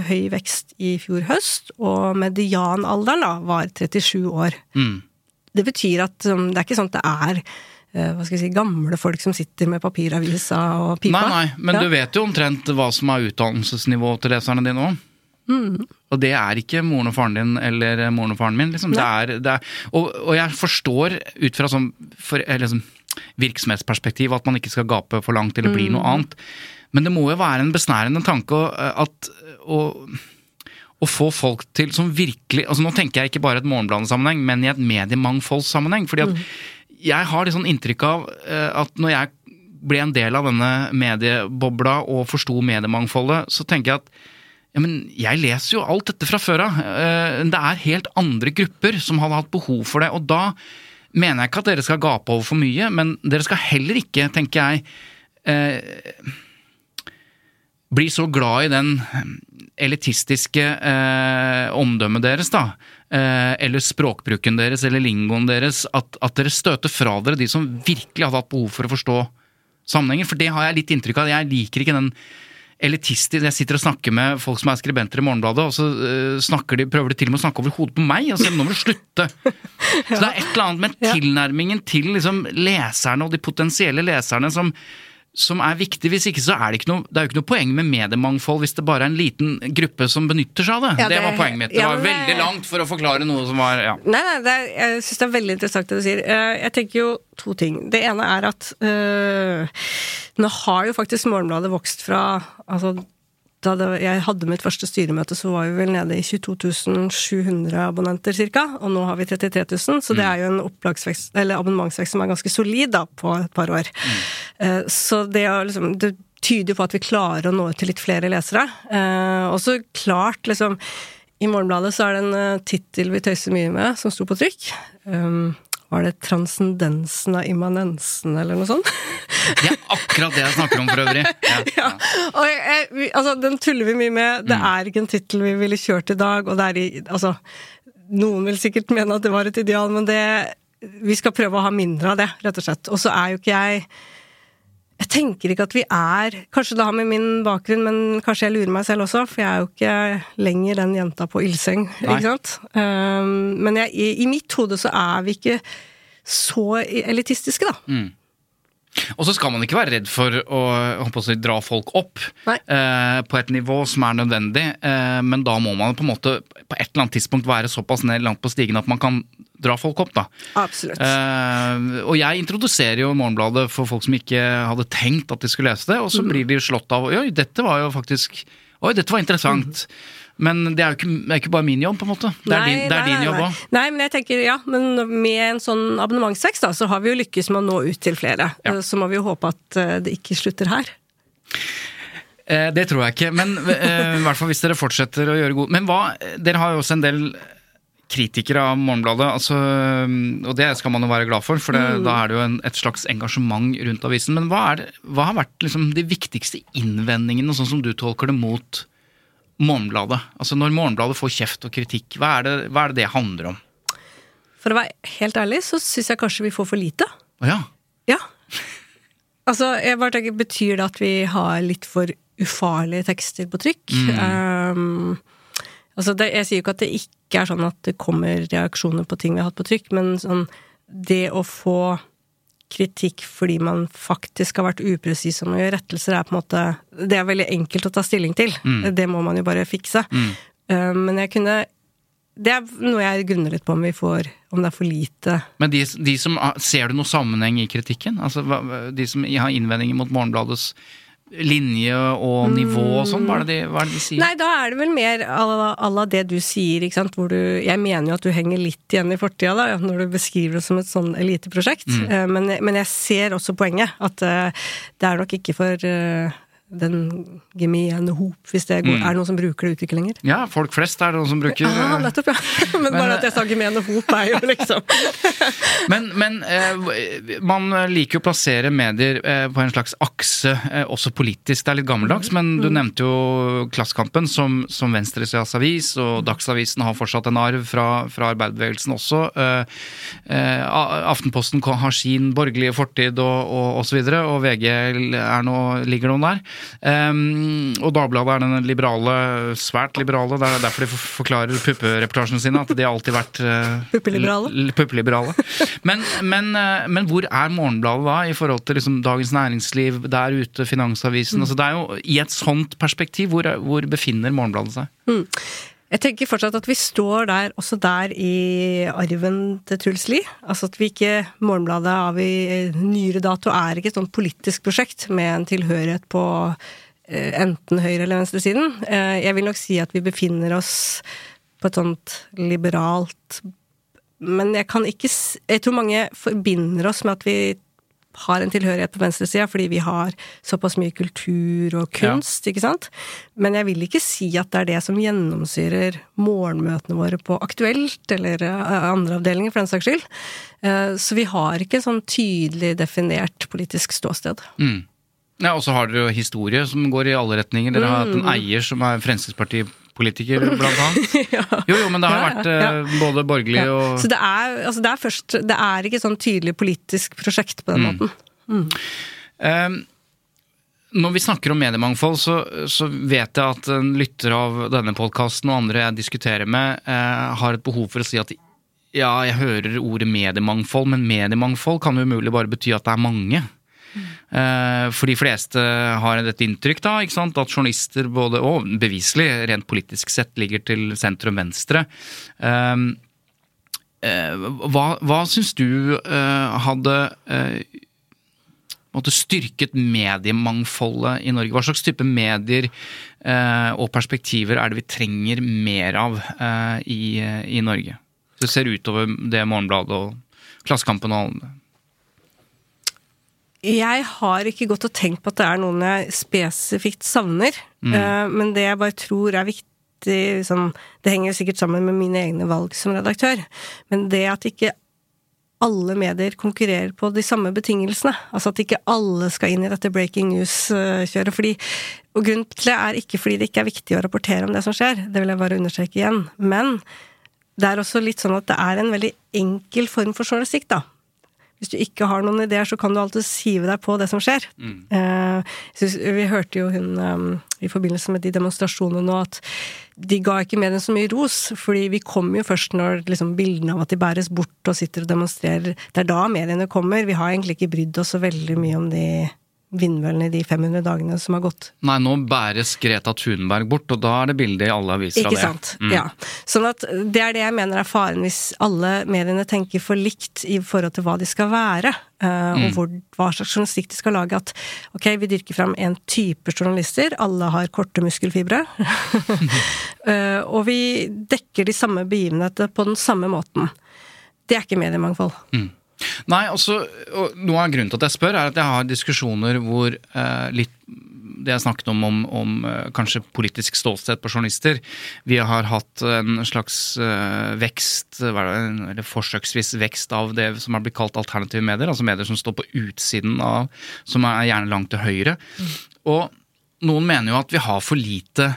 høy vekst i fjor høst, og medianalderen da var 37 år. Mm. Det betyr at um, det er ikke sånn at det er eh, hva skal jeg si, gamle folk som sitter med papiravisa og pipa. Nei, nei, men Ja. du vet jo omtrent hva som er utdannelsesnivået til leserne dine òg. Mm. Og det er ikke moren og faren din eller moren og faren min. Liksom. Det er, det er, og, og jeg forstår ut fra sånn for, liksom, virksomhetsperspektiv at man ikke skal gape for langt eller bli Mm. noe annet. Men det må jo være en besnærende tanke at å, å få folk til som virkelig altså Nå tenker jeg ikke bare i et Morgenbladet-sammenheng, men i et mediemangfoldssammenheng. fordi at jeg har litt sånn inntrykk av eh, at når jeg ble en del av denne mediebobla og forsto mediemangfoldet, så tenker jeg at ja, men jeg leser jo alt dette fra før av. Eh, Det er helt andre grupper som hadde hatt behov for det. Og da mener jeg ikke at dere skal gape over for mye, men dere skal heller ikke, tenker jeg, eh, bli så glad i den elitistiske eh, omdømmet deres, da. Eh, eller språkbruken deres, eller lingoen deres. At, at dere støter fra dere de som virkelig hadde hatt behov for å forstå sammenhengen. For det har jeg litt inntrykk av. Jeg liker ikke den elitistiske Jeg sitter og snakker med folk som er skribenter i Morgenbladet, og så eh, snakker de, prøver de til og med å snakke over hodet på meg og sier nå må du slutte. Så det er et eller annet med tilnærmingen til liksom, leserne og de potensielle leserne som, som er viktig. Hvis ikke så er det ikke noe Det er jo ikke noe poeng med mediemangfold hvis det bare er en liten gruppe som benytter seg av det. Ja, det det- var poenget mitt. Det ja, var veldig langt for å forklare noe som var ja. Nei, nei, det er, jeg syns det er veldig interessant det du sier. Eh, Jeg tenker jo to ting. Det ene er at øh, nå har jo faktisk Morgenbladet vokst fra altså, da jeg hadde mitt første styremøte, så var vi vel nede i 22 700 abonnenter ca. Og nå har vi 33 000, så det er jo en eller abonnementsvekst som er ganske solid da, på et par år. Mm. Så det, å liksom, det tyder på at vi klarer å nå ut til litt flere lesere. Eh, Og så klart, liksom I Morgenbladet så er det en uh, tittel vi tøyser mye med, som sto på trykk. Um, var det 'Transcendensen av immanensen', eller noe sånt? Det er akkurat det jeg snakker om for øvrig. Ja. ja. Og jeg, jeg, altså, den tuller vi mye med. Det er ikke en tittel vi ville kjørt i dag, og det er i Altså, noen vil sikkert mene at det var et ideal, men det Vi skal prøve å ha mindre av det, rett og slett. Og så er jo ikke jeg jeg tenker ikke at vi er Kanskje det har med min bakgrunn, men kanskje jeg lurer meg selv også, for jeg er jo ikke lenger den jenta på ildseng, Nei. ikke sant? Um, men jeg, i, i mitt hode så er vi ikke så elitistiske, da. Og så skal man ikke være redd for å, å si, dra folk opp eh, på et nivå som er nødvendig, eh, men da må man på måte på et eller annet tidspunkt være såpass ned langt på stigen at man kan dra folk opp. da. Absolutt. Eh, og jeg introduserer jo Morgenbladet for folk som ikke hadde tenkt at de skulle lese det, og Mm. så blir de slått av Oi, dette var jo faktisk Oi, dette var interessant. Men det er jo ikke, er ikke bare min jobb, på en måte. Det er din, det er din jobb nei. òg. Nei, men jeg tenker, ja, men med en sånn abonnementsvekst, da, så har vi jo lykkes med å nå ut til flere. Ja. Eh, Så må vi jo håpe at eh, det ikke slutter her. Eh, det tror jeg ikke, men eh, i hvert fall hvis dere fortsetter å gjøre god Men hva, dere har jo også en del kritikere av Morgenbladet, altså, og det skal man jo være glad for, for det, da er det jo en, et slags engasjement rundt avisen. Men hva, er det, hva har vært liksom, de viktigste innvendingene, sånn som du tolker det, mot Morgenbladet? Altså Når Morgenbladet får kjeft og kritikk, hva er det hva er det, det handler om? For å være helt ærlig, så syns jeg kanskje vi får for lite. Å ja. Ja. Altså, jeg bare tenker, betyr det at vi har litt for ufarlige tekster på trykk? Um, altså, det, jeg sier jo ikke at det ikke er sånn at det kommer reaksjoner på ting vi har hatt på trykk, men sånn det å få kritikk fordi man faktisk har vært upresis om å gjøre rettelser, er på en måte Det er veldig enkelt å ta stilling til. Mm. Det må man jo bare fikse. Eh, Men jeg kunne Det er noe jeg grunner litt på om vi får Om det er for lite Men de, de som, ser du noe sammenheng i kritikken? Altså, De som har innvendinger mot Morgenbladets linje og nivå og sånn, hva er det de, hva er det de sier? Nei, da er det vel mer à la- det du sier, ikke sant. Hvor du Jeg mener jo at du henger litt igjen i fortida, da, når du beskriver det som et sånn eliteprosjekt. Mm. Men, men jeg ser også poenget. At eh, det er nok ikke for eh, den gemene hop, hvis det går, er det noen som bruker det uttrykket lenger. Ja, folk flest er det noen som bruker Ja, nettopp, ja. Men bare at jeg sa gemene hop, er jo liksom Men, men eh, man liker jo å plassere medier eh, på en slags akse, eh, også politisk. Det er litt gammeldags, men du nevnte jo Klassekampen som, som venstresidas avis, og Dagsavisen har fortsatt en arv fra, fra arbeiderbevegelsen også. Eh, eh, Aftenposten har sin borgerlige fortid og, og, og så videre, og VG er nå, ligger noen der. Um, og Dagbladet er den liberale, svært liberale, det er derfor de forklarer puppereportasjene sine, at de har alltid vært uh, Puppeliberale. puppeliberale. Men, men, uh, men hvor er Morgenbladet da, i forhold til liksom Dagens Næringsliv, der ute, Finansavisen? Altså det er jo I et sånt perspektiv, hvor, hvor befinner Morgenbladet seg? Jeg tenker fortsatt at vi står der, også der i arven til Truls Lie. Altså at vi ikke Morgenbladet av i nyere dato er ikke et sånt politisk prosjekt med en tilhørighet på eh, enten høyre- eller venstresiden. Eh, jeg vil nok si at vi befinner oss på et sånt liberalt Men jeg kan ikke Jeg tror mange forbinder oss med at vi har en tilhørighet på venstresida fordi vi har såpass mye kultur og kunst, ikke sant? Men jeg vil ikke si at det er det som gjennomsyrer morgenmøtene våre på Aktuelt eller eh, andre avdelinger, for den saks skyld. Eh, Så vi har ikke sånn tydelig definert politisk ståsted. Mm. Ja, Og så har dere jo historie som går i alle retninger. Dere har hatt en eier som er Fremskrittspartipolitiker, blant annet. Jo, jo, men det har Ja, vært ja, eh, både borgerlig Ja. og Så det er, altså det er først Det er ikke sånn tydelig politisk prosjekt på den måten. Eh, Når vi snakker om mediemangfold, så, så vet jeg at en lytter av denne podkasten og andre jeg diskuterer med, uh, har et behov for å si at ja, jeg hører ordet mediemangfold, men mediemangfold kan jo umulig bare bety at det er mange. Eh, For de fleste har dette inntrykk da, at journalister både, og beviselig rent politisk sett ligger til sentrum venstre. Eh, Hva, hva syns du eh, hadde måtte, styrket mediemangfoldet i Norge? Hva slags type medier og perspektiver er det vi trenger mer av i, i Norge? Så det ser utover det Morgenbladet og Klassekampen og alle. Jeg har ikke gått og tenkt på at det er noen jeg spesifikt savner. Eh, Men det jeg bare tror er viktig sånn, Det henger sikkert sammen med mine egne valg som redaktør. Men det at ikke alle medier konkurrerer på de samme betingelsene. Altså at ikke alle skal inn i dette breaking news-kjøret. fordi Og grunnen til det er ikke fordi det ikke er viktig å rapportere om det som skjer, det vil jeg bare understreke igjen. Men det er også litt sånn at det er en veldig enkel form for journalistikk, da. Hvis du ikke har noen ideer, så kan du alltid hive deg på det som skjer. Eh, jeg synes, vi hørte jo hun um, i forbindelse med de demonstrasjonene nå at de ga ikke mediene så mye ros, fordi vi kommer jo først når liksom, bildene av at de bæres bort og sitter og demonstrerer. Det er da mediene kommer. Vi har egentlig ikke brydd oss så veldig mye om de vindmøllene i de 500 dagene som har gått. Nei, nå bæres Greta Thunberg bort, og da er det bilde i alle aviser av Ikke det. sant. Ja. Sånn at det er det jeg mener er faren hvis alle mediene tenker for likt i forhold til hva de skal være, eh, og hvor, hva slags journalistikk de skal lage. At ok, vi dyrker fram en type journalister, alle har korte muskelfibre. Eh, og vi dekker de samme begivenheter på den samme måten. Det er ikke mediemangfold. Nei, også, og Noe av grunnen til at jeg spør, er at jeg har diskusjoner hvor eh, litt det jeg snakket om, om, om eh, kanskje politisk ståsted på journalister. Vi har hatt en slags eh, vekst, er eller forsøksvis vekst av det som har blitt kalt alternative medier. Altså medier som står på utsiden av, som er gjerne langt til høyre. Og noen mener jo at vi har for lite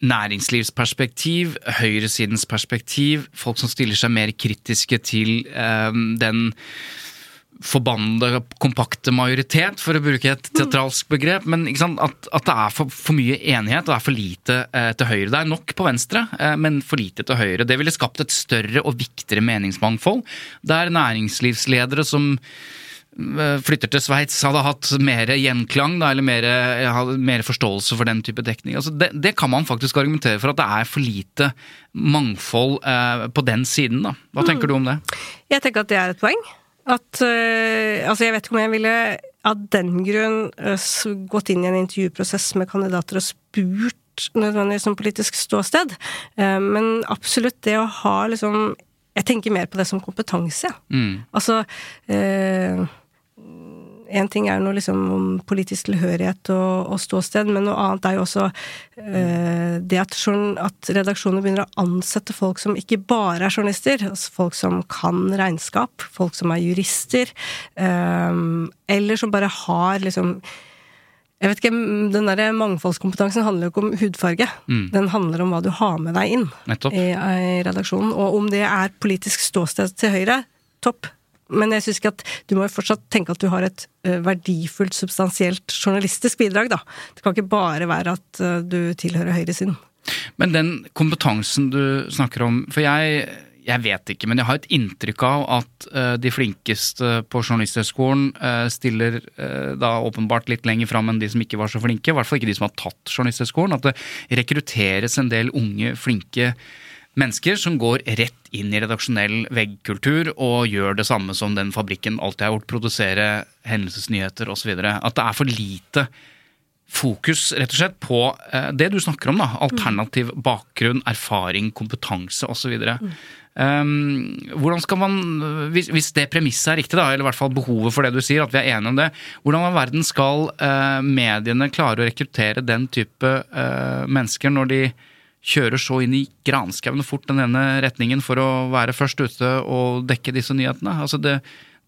næringslivsperspektiv, høyresidens perspektiv, folk som stiller seg mer kritiske til eh, den forbannede kompakte majoritet, for å bruke et teatralsk begrep. Men? At, at det er for, for mye enighet og det er for lite eh, til høyre. Det er nok på venstre, eh, men for lite til høyre. Det ville skapt et større og viktigere meningsmangfold, der næringslivsledere som flytter til Sveits, hadde hatt mer gjenklang, da, eller mer, mer forståelse for den type dekning. Altså det, det, kan man faktisk argumentere for, at det er for lite mangfold eh, på den siden. Da. Hva tenker mm. du om det? Jeg tenker at det er et poeng. At øh, Altså, jeg vet ikke om jeg ville av den grunn øh, gått inn i en intervjuprosess med kandidater og spurt nødvendigvis som politisk ståsted, uh, men absolutt det å ha liksom Jeg tenker mer på det som kompetanse, Mm. Altså en ting er jo noe liksom om politisk tilhørighet og, og, ståsted, men noe annet er jo også eh, det at, at redaksjoner begynner å ansette folk som ikke bare er journalister, altså folk som kan regnskap, folk som er jurister, eh, eller som bare har liksom jeg vet ikke, Den der mangfoldskompetansen handler jo ikke om hudfarge. Mm. Den handler om hva du har med deg inn i, i redaksjonen. Og om det er politisk ståsted til Høyre, topp men jeg syns ikke at du må jo fortsatt tenke at du har et uh, verdifullt, substansielt journalistisk bidrag, da. Det kan ikke bare være at uh, du tilhører høyresiden. Men den kompetansen du snakker om For jeg, jeg vet ikke, men jeg har et inntrykk av at uh, de flinkeste på Journalisthøgskolen stiller da åpenbart litt lenger fram enn de som ikke var så flinke. I hvert fall ikke de som har tatt Journalisthøgskolen. At det rekrutteres en del unge, flinke mennesker som går rett inn i redaksjonell veggkultur og gjør det samme som den fabrikken alltid har gjort, produsere hendelsesnyheter osv. At det er for lite fokus rett og slett på eh, det du snakker om. da, Alternativ bakgrunn, erfaring, kompetanse osv. Mm. Um, hvordan skal man, hvis, hvis det premisset er riktig, da, eller i hvert fall behovet for det du sier, at vi er enige om det, hvordan i verden skal uh, mediene klare å rekruttere den type uh, mennesker når de kjører så inn i granskauen fort den ene retningen for å være først ute og dekke disse nyhetene. Altså det,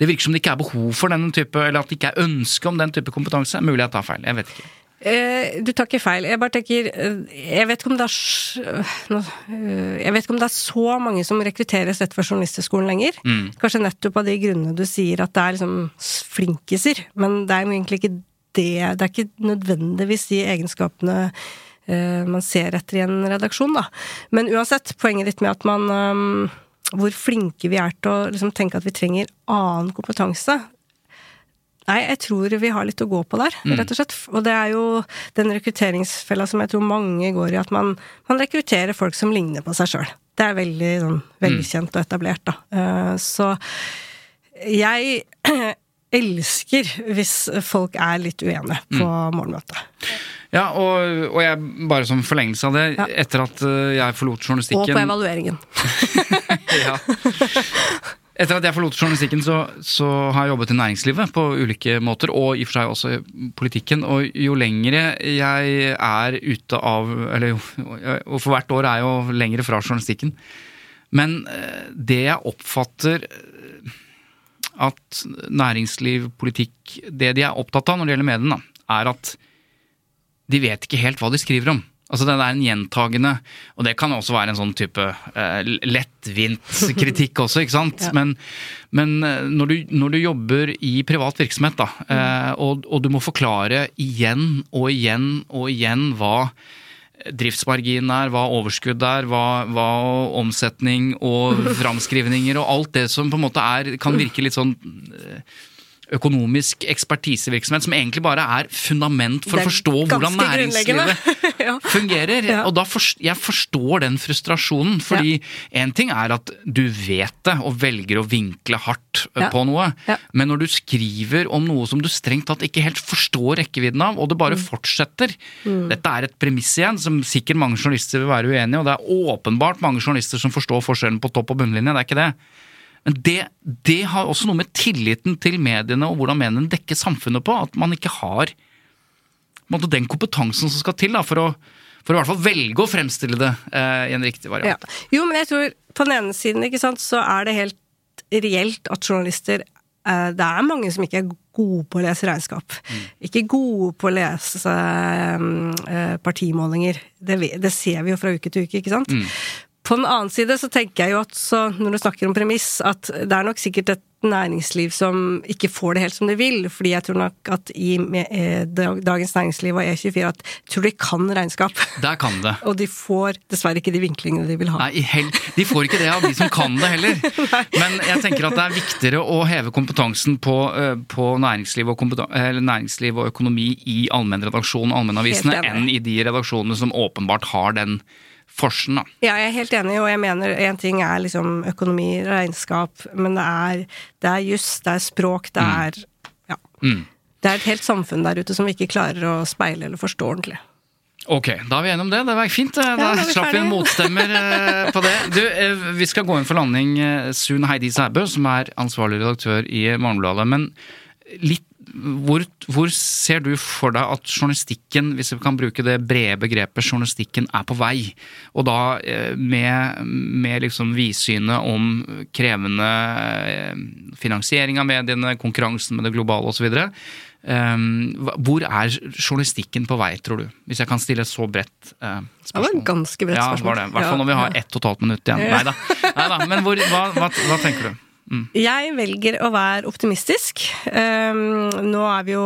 det, virker som det ikke er behov for denne type, eller at det ikke er ønske om den type kompetanse. Mulig jeg tar feil, jeg vet ikke. Eh, du tar ikke feil. Jeg bare tenker eh, Jeg vet ikke om det er eh, Jeg vet ikke om det er så mange som rekrutteres rett fra Journalisthøgskolen lenger. Mm. Kanskje nettopp av de grunnene du sier at det er liksom flinkiser. Men det er egentlig ikke det. Det er ikke nødvendigvis de egenskapene man ser etter i en redaksjon, da. Men uansett, poenget ditt med at man um, Hvor flinke vi er til å liksom, tenke at vi trenger annen kompetanse. Nei, jeg tror vi har litt å gå på der, mm. rett og slett. Og det er jo den rekrutteringsfella som jeg tror mange går i, at man, man rekrutterer folk som ligner på seg sjøl. Det er veldig sånn velkjent og etablert, da. Uh, så jeg elsker hvis folk er litt uenige på mm. morgenmøtet. Ja, og, og, jeg, bare som forlengelse av det, ja. etter at eh, jeg forlot journalistikken Og på evalueringen. ja. Etter at jeg forlot journalistikken, så, så, har jeg jobbet i næringslivet på ulike måter, og i og for seg også i politikken. Og jo lengre jeg er ute av Eller og for hvert år er jeg jo lengre fra journalistikken. Men eh, det jeg oppfatter eh, at næringsliv, politikk Det de er opptatt av når det gjelder mediene, er at de vet ikke helt hva de skriver om. Altså Det er en gjentagende Og det kan også være en sånn type uh, lettvint kritikk også, ikke sant. ja. Men, men eh, når, du, når, du, jobber i privat virksomhet, da, uh, og, og, du må forklare igjen og igjen og igjen hva driftsmargin er, hva overskudd er, hva, hva omsetning og framskrivninger og alt det som på en måte er, kan virke litt sånn uh, økonomisk ekspertisevirksomhet som egentlig bare er fundament for å forstå hvordan næringslivet ja. fungerer. Ja. Og da forst, Jeg forstår den frustrasjonen, fordi én ja. ting er at du vet det og velger å vinkle hardt på noe, men når du skriver om noe som du strengt tatt ikke helt forstår rekkevidden av, og det bare mm. fortsetter mm. Dette er et premiss igjen som sikkert mange journalister vil være uenige i, og det er åpenbart mange journalister som forstår forskjellen på topp og bunnlinje, det er ikke det. Men det, det, har også noe med tilliten til mediene og hvordan mediene dekker samfunnet på. At man ikke har måte, den kompetansen som skal til da, for, å, for å i hvert fall velge å fremstille det eh, i en riktig variant. Ja. Jo, men jeg tror på den ene siden ikke sant, så er det helt reelt at journalister eh, Det er mange som ikke er gode på å lese regnskap. Mm. Ikke gode på å lese eh, partimålinger. Det, det, ser vi jo fra uke til uke, ikke sant. Mm. På den annen side så tenker jeg jo at så, når du snakker om premiss, at det er nok sikkert et næringsliv som ikke får det helt som de vil. Fordi jeg tror nok at i eh, Dagens Næringsliv og E24 at jeg tror de kan regnskap. Der kan det. og de får dessverre ikke de vinklingene de vil ha. Nei, de får ikke det av de som kan det heller. Men jeg tenker at det er viktigere å heve kompetansen på, eh, på næringsliv, og næringsliv, og økonomi i allmennredaksjonen og allmennavisene enn i de redaksjonene som åpenbart har den forsen, da. Ja, jeg er helt enig, og jeg mener én ting er liksom økonomi, regnskap, men det er, det er juss, det er språk, det mm. er Ja. Mm. Det er et helt samfunn der ute som vi ikke klarer å speile eller forstå ordentlig. Ok, da er vi gjennom det. Det var fint. Da ja, slapp vi en motstemmer eh, på det. Du, eh, vi skal gå inn for landing Sun Heidi Sæbø, som er ansvarlig redaktør i Morgenbladet. Men litt hvor, hvor, ser du for deg at journalistikken, hvis vi kan bruke det brede begrepet journalistikken, er på vei? Og da eh, med, med liksom vidsynet om krevende eh, finansiering av mediene, konkurransen med det globale osv. Um, hvor er journalistikken på vei, tror du? Hvis jeg kan stille et så bredt uh, spørsmål. Det var en ganske bredt spørsmål. Ja, var det. I hvert fall når vi har ett og et halvt minutt igjen. Nei da. Men hvor, hva, hva, hva tenker du? Jeg velger å være optimistisk. Um, nå er vi jo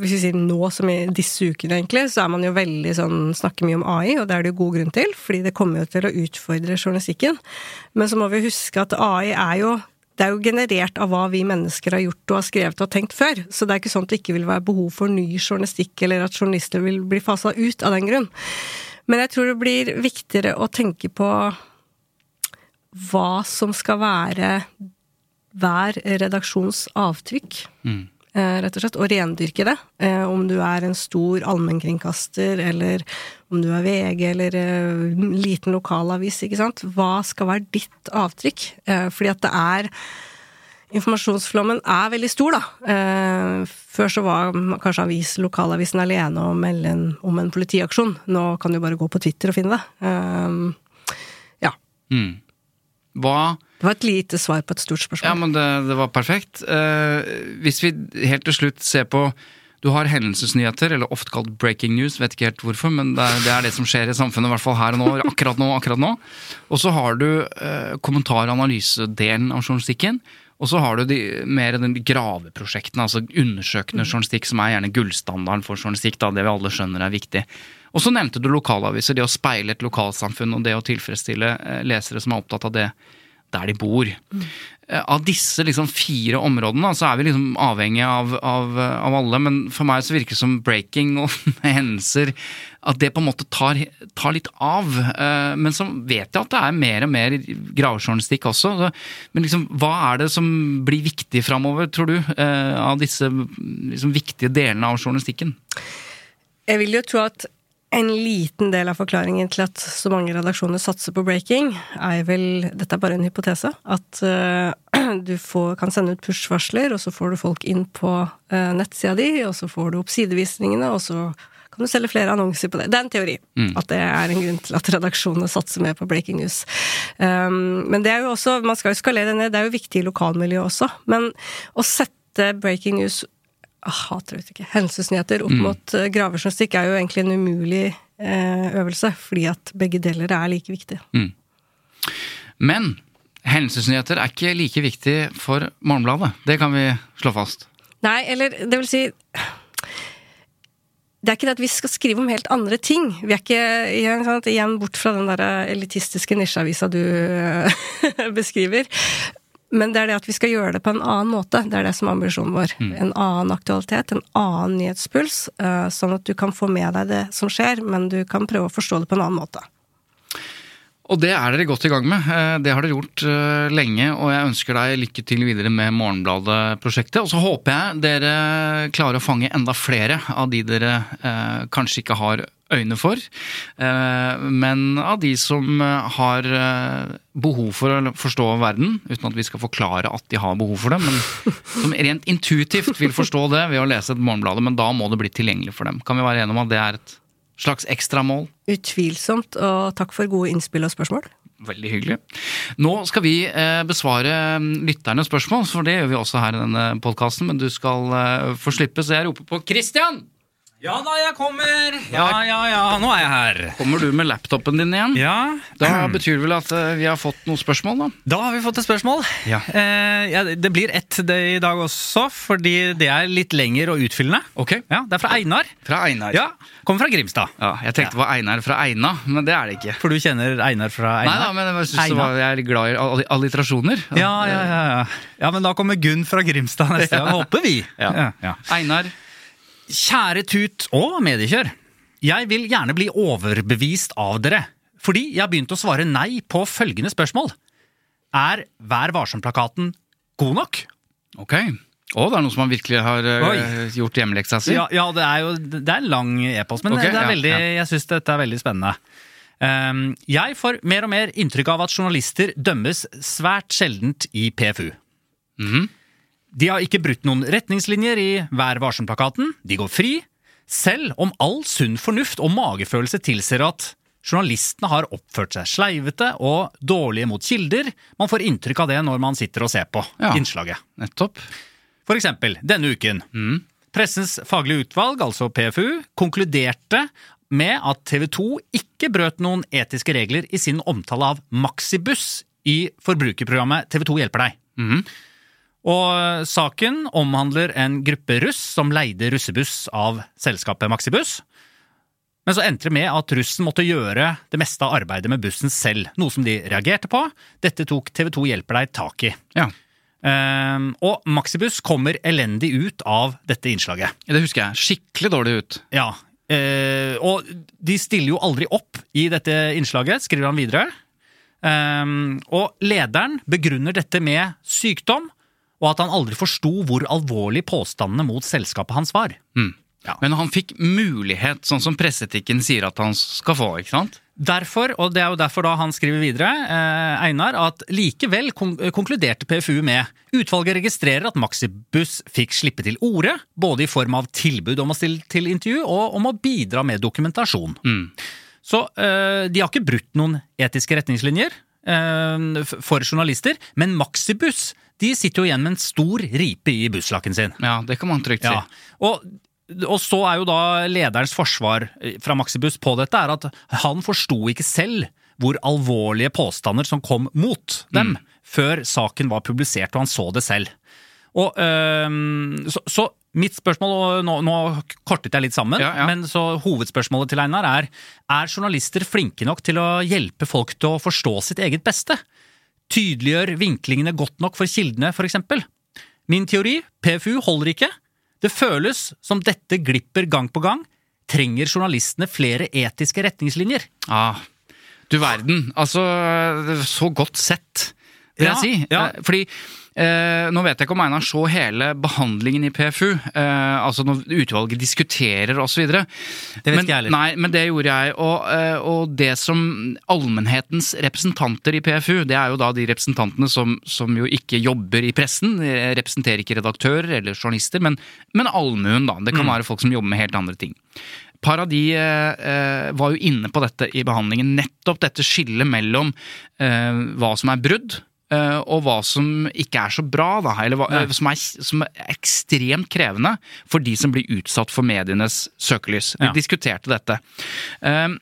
Hvis vi sier nå som i disse ukene, egentlig, så er man jo veldig sånn Snakker mye om AI, og det er det jo god grunn til, fordi det kommer jo til å utfordre journalistikken. Men så må vi huske at AI er jo det er jo generert av hva vi mennesker har gjort og har skrevet og tenkt før. Så det er ikke sånn at det ikke vil være behov for ny journalistikk, eller at journalister vil bli fasa ut av den grunn. Men jeg tror det blir viktigere å tenke på hva som skal være hver redaksjons avtrykk. Mm. Eh, rett og slett, og rendyrke det. Eh, om du er en stor allmennkringkaster, eller om du er VG, eller uh, liten lokalavis, ikke sant. Hva skal være ditt avtrykk? fordi at det er Informasjonsflommen er veldig stor, da. før så var kanskje avis, lokalavisen alene melde en, om en politiaksjon. Nå kan du bare gå på Twitter og finne det. ja. Mm. Hva Det var et lite svar på et stort spørsmål. Ja, men det, det var perfekt. Eh, hvis vi helt til slutt ser på du har hendelsesnyheter, eller ofte kalt breaking news, vet ikke helt hvorfor, men det er, det er det, som skjer i samfunnet, i hvert fall her og nå, akkurat nå, akkurat nå. Og så har du eh, kommentar- av journalistikken. Og så har du de, mer den graveprosjektene, altså undersøkende journalistikk, som er gjerne gullstandarden for journalistikk, da, det vi alle skjønner er viktig. Og så nevnte du lokalaviser, det å speile et lokalsamfunn og det å tilfredsstille eh, lesere som er opptatt av det der de bor. Mm. Av disse liksom fire områdene så er vi liksom avhengige av, av, av, alle, men for meg så virker det som breaking og hendelser at det på en måte tar, tar, litt av. Eh, men så vet jeg at det er mer og mer gravejournalistikk også. Men liksom, hva er det som blir viktig framover, tror du, av disse liksom, viktige delene av journalistikken? Jeg vil jo tro at en liten del av forklaringen til at så mange redaksjoner satser på breaking, er vel Dette er bare en hypotese. At uh, du får, kan sende ut push-varsler, og så får du folk inn på uh, nettsida di, og så får du opp sidevisningene, og så kan du selge flere annonser på det. Det er en teori. Mm. At det er en grunn til at redaksjonene satser mer på breaking news. Um, men det er jo også Man skal jo skalere ned, det er jo viktig i lokalmiljøet også. Men å sette breaking news hater vet ikke, hendelsesnyheter opp mm. mot uh, gravejournalistikk er jo egentlig en umulig eh, øvelse, fordi at begge deler er like viktig. Mm. Men hendelsesnyheter er ikke like viktig for Morgenbladet. Det kan vi slå fast. Nei, eller det vil si det er ikke det at vi skal skrive om helt andre ting. Vi er ikke igjen, igjen bort fra den der elitistiske nisjeavisa du beskriver. Men det er det at vi skal gjøre det på en annen måte. Det er det som er ambisjonen vår. Mm. En annen aktualitet, en annen nyhetspuls. Uh, sånn at du kan få med deg det som skjer, men du kan prøve å forstå det på en annen måte. Og det er dere godt i gang med. Eh, det har dere gjort uh, lenge, og jeg ønsker deg lykke til videre med Morgenbladet-prosjektet. Og så håper jeg dere klarer å fange enda flere av de dere kanskje ikke har øyne for, eh, men av de som eh, har eh, behov for å forstå verden, uten at vi skal forklare at de har behov for det, men som rent intuitivt vil forstå det ved å lese et Morgenbladet, men da må det bli tilgjengelig for dem. Kan vi være enige om at det er et slags ekstramål? Utvilsomt, og takk for gode innspill og spørsmål. Veldig hyggelig. Nå skal vi besvare mm, lytternes spørsmål, for det gjør vi også her i denne podkasten, men du skal få slippe, så jeg roper på Christian! Ja da, jeg kommer! Ja, ja, ja, nå er jeg her. Kommer du med laptopen din igjen? Ja, Da betyr det vel at eh, vi har fått noen spørsmål, da? Da har vi fått et spørsmål. Ja. Eh, ja, det blir ett det i dag også, fordi det er litt lenger og utfyllende. Ok. Ja, Det er fra Einar. Fra Einar. Ja, Kommer fra Grimstad. Ja, jeg tenkte det var Einar fra Eina, men det er det ikke. For du kjenner Einar fra Nei Einar? da, men jeg, synes var, jeg er glad i alliterasjoner. Ja, ja, ja, ja. ja, men da kommer Gunn fra Grimstad neste gang, håper vi. Ja, ja. Einar, Kjære Tut og mediekjør. Jeg vil gjerne bli overbevist av dere, fordi jeg har begynt å svare nei på følgende spørsmål. Er Vær varsom-plakaten god nok? ok. Å, det er noen som virkelig har eh, Oi. gjort hjemmeleksa si? Ja, ja det er jo det er en lang e-post, men Ok, det, er ja, veldig, jeg syns dette er veldig spennende. Um, jeg får mer og mer inntrykk av at journalister dømmes svært sjeldent i PFU. Mhm. De har ikke brutt noen retningslinjer i Vær varsom-plakaten. De går fri, selv om all sunn fornuft og magefølelse tilsier at journalistene har oppført seg sleivete og dårlige mot kilder. Man får inntrykk av det når man sitter og ser på Ja. innslaget. Nettopp. For eksempel denne uken. Mm. Pressens faglige utvalg, altså PFU, konkluderte med at TV 2 ikke brøt noen etiske regler i sin omtale av Maxibuss i forbrukerprogrammet TV 2 hjelper deg. Mhm. Og saken omhandler en gruppe russ som leide russebuss av selskapet Maxibuss. Men så endte det med at russen måtte gjøre det meste av arbeidet med bussen selv, noe som de reagerte på. Dette tok TV 2 hjelper deg tak i. Ja. Um, og Maxibuss kommer elendig ut av dette innslaget. Det husker jeg. Skikkelig dårlig ut. Ja, Uh, og de stiller jo aldri opp i dette innslaget, skriver han videre. Um, og lederen begrunner dette med sykdom, og at han aldri forsto hvor alvorlig påstandene mot selskapet hans var. Mm. Ja. Men han fikk mulighet, sånn som presseetikken sier at han skal få, ikke sant? Derfor, og det er jo derfor da han skriver videre, eh, Einar, at likevel konkluderte PFU med utvalget registrerer at Maxibuss fikk slippe til orde, både i form av tilbud om å stille til intervju og om å bidra med dokumentasjon. Mm. Så eh, de har ikke brutt noen etiske retningslinjer eh, for journalister, men Maxibuss de sitter jo igjen med en stor ripe i busslakken sin. Ja, det kan man trygt si. Ja. Og, og så er jo da lederens forsvar eh, fra Maxibuss på dette er at han forsto ikke selv hvor alvorlige påstander som kom mot dem, før saken var publisert og han så det selv. Og, øh, så, så mitt spørsmål, og nå, nå kortet jeg litt sammen, Ja, ja. men så hovedspørsmålet til Einar er er journalister flinke nok til å hjelpe folk til å forstå sitt eget beste? Tydeliggjør vinklingene godt nok for kildene, for eksempel? Min teori, PFU, holder ikke. Det føles som dette glipper gang på gang. Trenger journalistene flere etiske retningslinjer? Ah, du verden. Altså, så godt sett, vil Ja, jeg si. ja. Eh, Fordi eh, nå vet jeg ikke om Einar så hele behandlingen i PFU, eh, altså når utvalget diskuterer osv. Det vet ikke jeg heller. Nei, men det gjorde jeg. Og, eh, og det som allmennhetens representanter i PFU, det er jo da de representantene som, som jo ikke jobber i pressen, representerer ikke redaktører eller journalister, men, men allmuen, da. Det kan Mm. være folk som jobber med helt andre ting. Paradis eh, eh, var jo inne på dette i behandlingen. Nettopp dette skillet mellom eh, hva som er brudd, og hva som ikke er så bra, da. Eller hva, eh, som, er, som er ekstremt krevende for de som blir utsatt for medienes søkelys. Vi Ja. diskuterte dette. Um,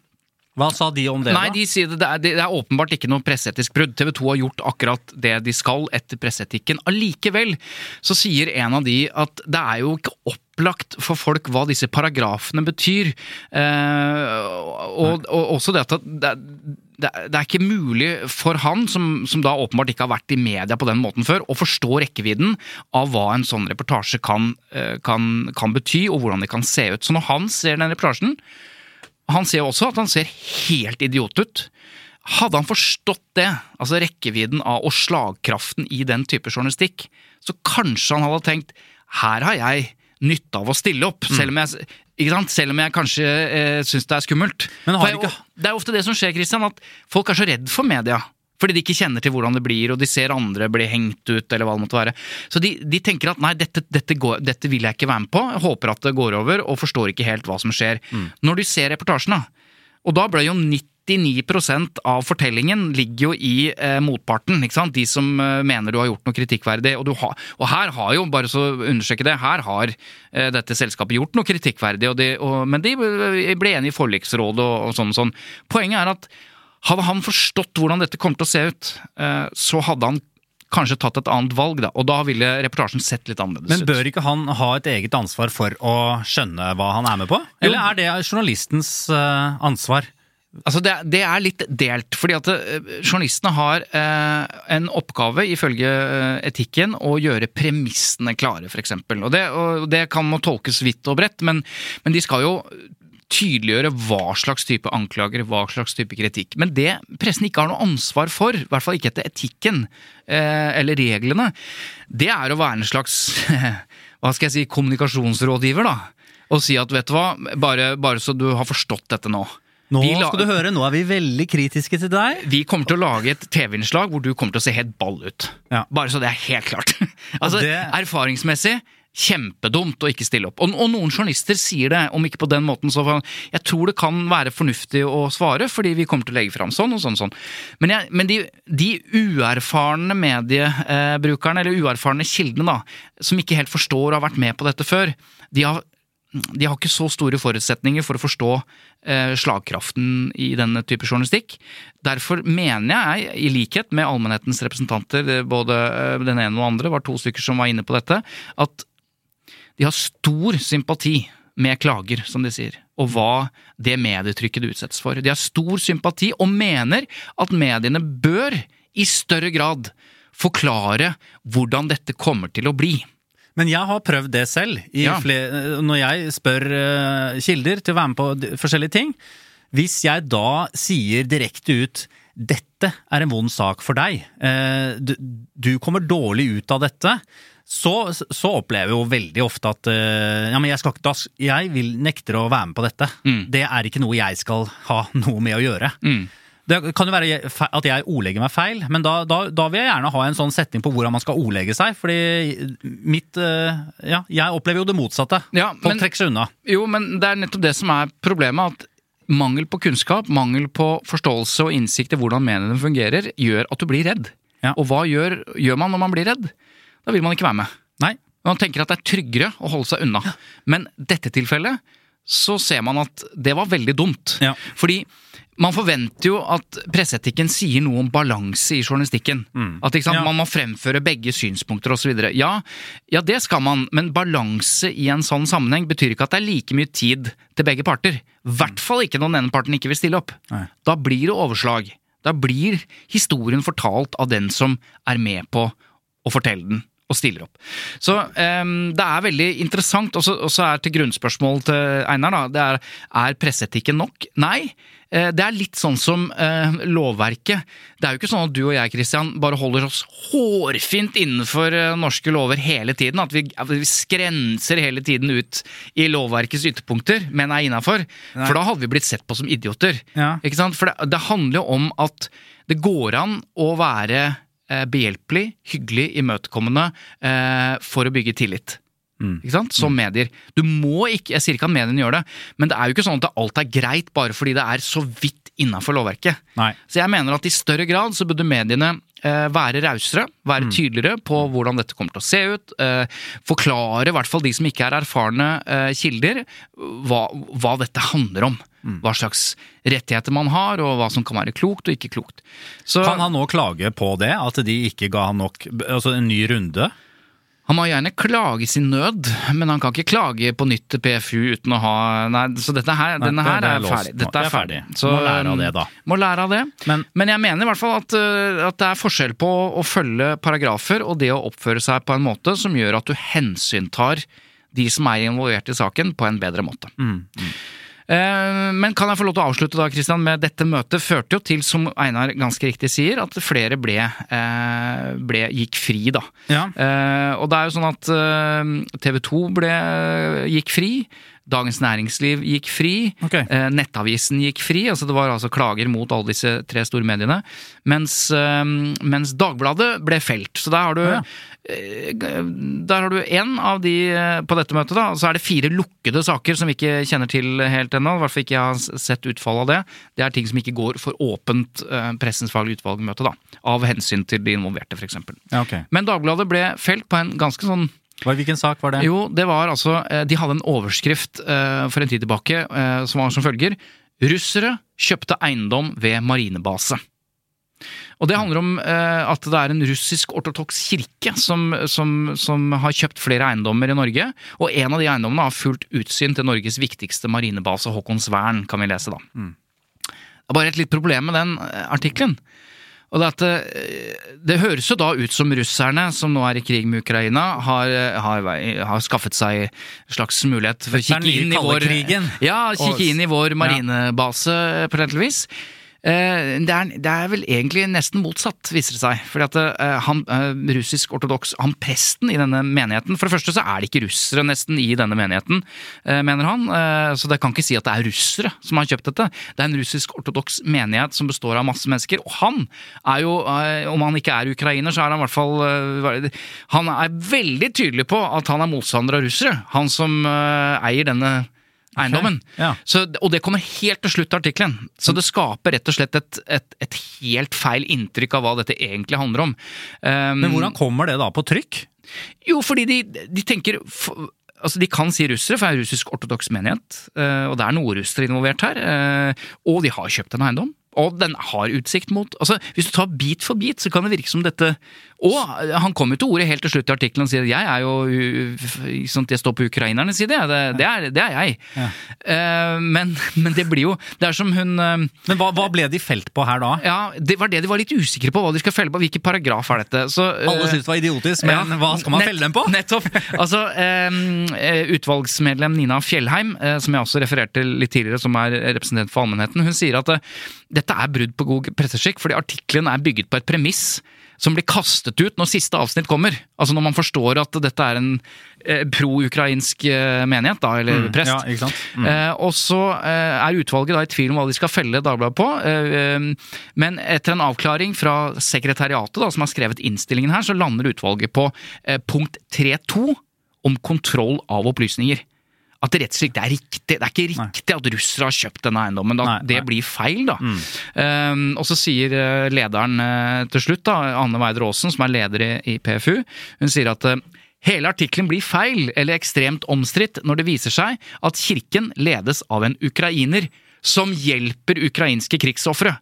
Hva sa de om det, Nei, da? de sier det det er åpenbart ikke noe presseetisk brudd. TV 2 har gjort akkurat det de skal etter presseetikken. Allikevel så sier en av de at det er jo ikke opplagt for folk hva disse paragrafene betyr. Eh, og, og også det at det, det, er ikke mulig for han, som, som da åpenbart ikke har vært i media på den måten før, å forstå rekkevidden av hva en sånn reportasje kan, eh, kan, kan bety, og hvordan det kan se ut. Så når han ser den reportasjen, han ser jo også at han ser helt idiot ut. Hadde han forstått det, altså rekkevidden av og slagkraften i den type journalistikk, så kanskje han hadde tenkt her har jeg nytte av å stille opp, Mm. selv, om jeg, selv om jeg kanskje eh, syns det er skummelt. Men har ikke- Det er ofte det som skjer, Christian, at folk er så redd for media. Fordi de ikke kjenner til hvordan det blir, og de ser andre bli hengt ut, eller hva det måtte være. Så de, de tenker at nei, dette, dette, går, dette vil jeg ikke være med på, jeg håper at det går over, og forstår ikke helt hva som skjer. Mm. Når de ser reportasjen, da, og da ble jo 99% av fortellingen ligger jo i eh, motparten. De som eh, mener du har gjort noe kritikkverdig. Og, du har, og her har jo, bare så å understreke det, her har eh, dette selskapet gjort noe kritikkverdig. Og de, og, men de ble enige i forliksrådet og, og sånn og sånn. Poenget er at hadde han forstått hvordan dette kom til å se ut, eh, så hadde han kanskje tatt et annet valg, da, og da ville reportasjen sett litt annerledes ut. Men bør ikke han ha et eget ansvar for å skjønne hva han er med på? Eller er det journalistens eh, ansvar? Altså det, det er litt delt, fordi at eh, journalistene har eh, en oppgave ifølge eh, etikken å gjøre premissene klare, f.eks. Og, det- og det kan må tolkes vidt og bredt, men, men de skal jo tydeliggjøre hva slags type anklager, hva slags type kritikk. Men det pressen ikke har noe ansvar for, i hvert fall ikke etter etikken eh, eller reglene, det er å være en slags hva skal jeg si, kommunikasjonsrådgiver, da. Og si at vet du hva, bare, bare så du har forstått dette nå. Nå skal du høre, nå er vi veldig kritiske til deg. vi kommer til å lage et TV-innslag hvor du kommer til å se helt ball ut. Ja. Bare så det er helt klart. altså, det- Erfaringsmessig kjempedumt å ikke stille opp. Og, og noen journalister sier det, om ikke på den måten, så jeg tror det kan være fornuftig å svare, fordi vi kommer til å legge fram sånn og sånn og sånn. Men, jeg, men de, de uerfarne mediebrukerne, eller uerfarne kildene, da, som ikke helt forstår og har vært med på dette før, de har de har ikke så store forutsetninger for å forstå eh, slagkraften i denne type journalistikk. Derfor mener jeg, i likhet med allmennhetens representanter, både eh, den ene og den andre, var to stykker som var inne på dette, at de har stor sympati med klager, som de sier, og hva det medietrykket det utsettes for. De har stor sympati og mener at mediene bør i større grad forklare hvordan dette kommer til å bli. Men jeg har prøvd det selv. I Ja. Flere, når jeg spør uh, kilder til å være med på forskjellige ting. Hvis jeg da sier direkte ut 'dette er en vond sak for deg', uh, du, du kommer dårlig ut av dette, så, så opplever jeg jo veldig ofte at eh, ja, men jeg, skal, da, jeg vil nekter å være med på dette. Det er ikke noe jeg skal ha noe med å gjøre. Det kan jo være at jeg ordlegger meg feil, men da, da, da vil jeg gjerne ha en sånn setning på hvordan man skal ordlegge seg. Fordi mitt eh, Ja, jeg opplever jo det motsatte. Ja, Folk men- trekker seg unna. Jo, men det er nettopp det som er problemet. At mangel på kunnskap, mangel på forståelse og innsikt i hvordan mediene fungerer, gjør at du blir redd. Ja. Og hva gjør, gjør man når man blir redd? Da vil man ikke være med. Nei. Man tenker at det er tryggere å holde seg unna. Men dette tilfellet så ser man at det var veldig dumt. Ja. Fordi man forventer jo at presseetikken sier noe om balanse i journalistikken. At ikke sant, Ja. man må fremføre begge synspunkter osv. Ja, ja, det skal man, men balanse i en sånn sammenheng betyr ikke at det er like mye tid til begge parter. I hvert fall ikke når den ene parten ikke vil stille opp. Nei. Da blir det overslag. Da blir historien fortalt av den som er med på å fortelle den. Og stiller opp. Så um, det er veldig interessant. Og så er til grunnspørsmål til Einar, da. Det er er presseetikken nok? Nei. Eh, Det er litt sånn som eh, lovverket. Det er jo ikke sånn at du og jeg Christian, bare holder oss hårfint innenfor eh, norske lover hele tiden. At vi, at vi skrenser hele tiden ut i lovverkets ytterpunkter, men er innafor. For da hadde vi blitt sett på som idioter. Ja. For det, det handler jo om at det går an å være behjelpelig, hyggelig, imøtekommende eh, for å bygge tillit. Ikke sant? Som medier. Du må ikke, Jeg sier ikke at mediene gjør det, men det er jo ikke sånn at alt er greit bare fordi det er så vidt innafor lovverket. Nei. Så jeg mener at i større grad så burde mediene eh, være rausere, være tydeligere på hvordan dette kommer til å se ut. Eh, forklare, i hvert fall de som ikke er erfarne eh, kilder, hva, hva dette handler om. Hva slags rettigheter man har, og hva som kan være klokt og ikke klokt. Så Kan han nå klage på det? At de ikke ga han nok Altså en ny runde? Han må gjerne klage sin nød, men han kan ikke klage på nytt til PFU uten å ha Nei, så dette her, Nei, denne her det er er ferdig. Dette er er ferdig. Så, Må lære av det, da. Må lære av det. Men- Men jeg mener i hvert fall at, uh, at det er forskjell på å følge paragrafer og det å oppføre seg på en måte som gjør at du hensyntar de som er involvert i saken, på en bedre måte. Mm, Eh, Men kan jeg få lov til å avslutte da, Christian, med dette møtet førte jo til, som Einar ganske riktig sier, at flere ble, eh, ble gikk fri, da. Ja. Eh, og det er jo sånn at TV 2 ble, gikk fri. Dagens Næringsliv gikk fri. Ok. Eh, Nettavisen gikk fri. altså Det var altså klager mot alle disse tre store mediene. Mens, eh, mens Dagbladet ble felt. Så der har du Ja. eh, Der har du én av de eh, på dette møtet, da. Så er det fire lukkede saker som vi ikke kjenner til helt ennå. I hvert fall ikke jeg har sett utfallet av det. Det er ting som ikke går for åpent Pressens faglige utvalg-møte, da. Av hensyn til de involverte, f.eks. Ja, okay. Men Dagbladet ble felt på en ganske sånn Hvilken sak var det? jo, det var altså eh, De hadde en overskrift eh, for en tid tilbake eh, som var som følger Russere kjøpte eiendom ved marinebase. Og Det handler om at det er en russisk ortodoks kirke som, som, som har kjøpt flere eiendommer i Norge. Og en av de eiendommene har fullt utsyn til Norges viktigste marinebase, Håkonsvern, kan vi lese da. Det er bare et litt problem med den artikkelen. Og det, det, det høres jo da ut som russerne, som nå er i krig med Ukraina, har, har, har skaffet seg en slags mulighet for å kikke inn i vår. Ja, kikke inn i vår marinebase på et eller annet vis. Eh, Det er, det er vel egentlig nesten motsatt, viser det seg. Fordi at eh, han eh, russisk-ortodoks, han presten i denne menigheten For det første så er det ikke russere nesten i denne menigheten, mener han. Så det kan ikke si at det er russere som har kjøpt dette. Det er en russisk-ortodoks menighet som består av masse mennesker. Og han er jo, om han ikke er ukrainer, så er han i hvert fall Han er veldig tydelig på at han er motstander av russere. Han som eier denne eiendommen. Ja. Så, og det kommer helt til slutt av artikkelen. Så det skaper rett og slett et, et, et helt feil inntrykk av hva dette egentlig handler om. Um, Men hvordan kommer det da på trykk? Jo, fordi de, de tenker Altså, De kan si russere, for det er russisk-ortodoks menighet. eh, og det er noen russere involvert her. eh, og de har kjøpt en eiendom. Og den har utsikt mot altså Hvis du tar bit for bit, så kan det virke som dette Og han kommer til ordet helt til slutt i artikkelen og sier at jeg er jo sånn at Jeg står på ukrainernes side, det, det, er, det er jeg. Ja. men, men det blir jo Det er som hun eh, Men hva, hva ble de felt på her da? Ja, det var det de var litt usikre på, hva de skal felle på. Hvilken paragraf er dette? Så, eh, Alle syntes det var idiotisk, men ja, hva skal man nett- felle dem på? Nettopp. Altså, eh, Utvalgsmedlem Nina Fjellheim, eh, som jeg også refererte litt tidligere, som er representant for allmennheten, hun sier at eh, dette er brudd på god presseskikk, fordi artikkelen er bygget på et premiss som blir kastet ut når siste avsnitt kommer. Altså Når man forstår at dette er en eh, pro-ukrainsk eh, menighet, da, eller prest. Ja? Mm. Eh, og så eh, er utvalget da i tvil om hva de skal felle Dagbladet på. Eh, eh, men etter en avklaring fra sekretariatet, da, som har skrevet innstillingen her, så lander utvalget på punkt 3.2 om kontroll av opplysninger. At det rett og slett er riktig. Det er ikke riktig at russere har kjøpt denne eiendommen. Da. Nei, det nei. blir feil, da. Um, og så sier eh, lederen eh, til slutt, da, Anne Weider Aasen, som er leder i, i PFU, hun sier at eh, Hele artikkelen blir feil eller ekstremt omstridt når det viser seg at kirken ledes av en ukrainer som hjelper ukrainske krigsofre.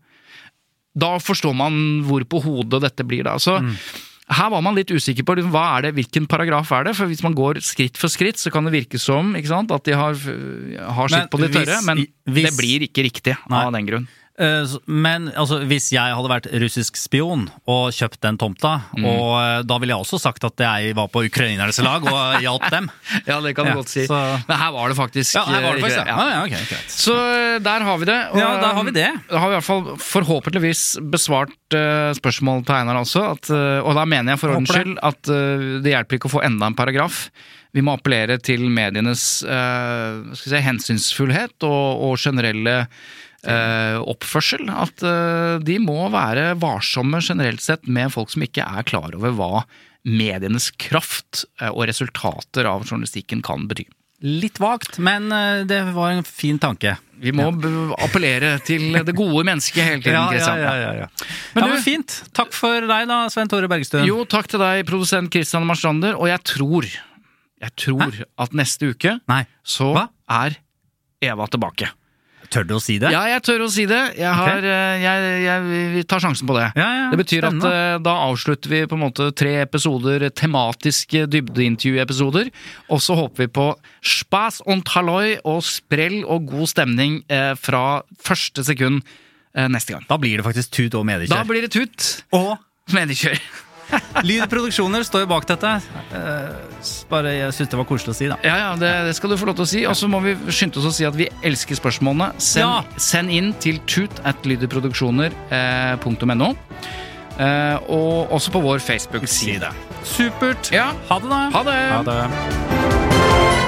Da forstår man hvor på hodet dette blir, da. Så her var man litt usikker på liksom, hva er det, hvilken paragraf er det. For hvis man går skritt for skritt, så kan det virke som sant, at de har, har sitt på det tørre, men hvis- det blir ikke riktig Nei. av den grunn. Eh, Men altså, hvis jeg hadde vært russisk spion og kjøpt den tomta, Mm. og eh, da ville jeg også sagt at jeg var på ukrainernes lag og hjalp dem. Ja, det kan du Ja, godt si. så- Men her var det faktisk Ja, her var det eh, faktisk, ja. ja. Ja, ja, ok. Så der har vi det. Og, Ja, der har vi det. Da har vi i hvert fall forhåpentligvis besvart uh, spørsmålet til Einar også. At, uh, og da mener jeg for ordens skyld at uh, det hjelper ikke å få enda en paragraf. Vi må appellere til medienes uh, si, hensynsfullhet og, og generelle eh, oppførsel. At eh, de må være varsomme generelt sett med folk som ikke er klar over hva medienes kraft eh, og resultater av journalistikken kan bety. Litt vagt, men eh, det var en fin tanke. Vi må b- appellere til det gode mennesket hele tiden. Kristian. Ja, Men ja, du- men fint. Takk for deg da, Svein Tore Bergstuen. Jo, takk til deg, produsent Christian Marstrander. Og jeg tror, jeg tror at neste uke Nei, så Hva? er Eva tilbake. Tør du å si det? Ja, jeg tør å si det. Jeg, har, okay. jeg, jeg, vi tar sjansen på det. Ja, ja, det betyr spennende. at uh, da avslutter vi på en måte tre episoder, tematiske dybdeintervjuepisoder. Og så håper vi på spas und halloi og sprell og god stemning uh, fra første sekund uh, neste gang. Da blir det faktisk tut og Da blir det tut Og mediekjør. Lyd Produksjoner står jo bak dette. Eh, bare Jeg syns det var koselig å si, da. Ja, ja, det, det skal du få lov til å si. Og så må vi skynde oss å si at vi elsker spørsmålene. Send, Ja. send inn til tut at lyderproduksjoner.no. Eh, og også på vår Facebook-side. Supert. Ja, Ha det, da. ha det! Ha det.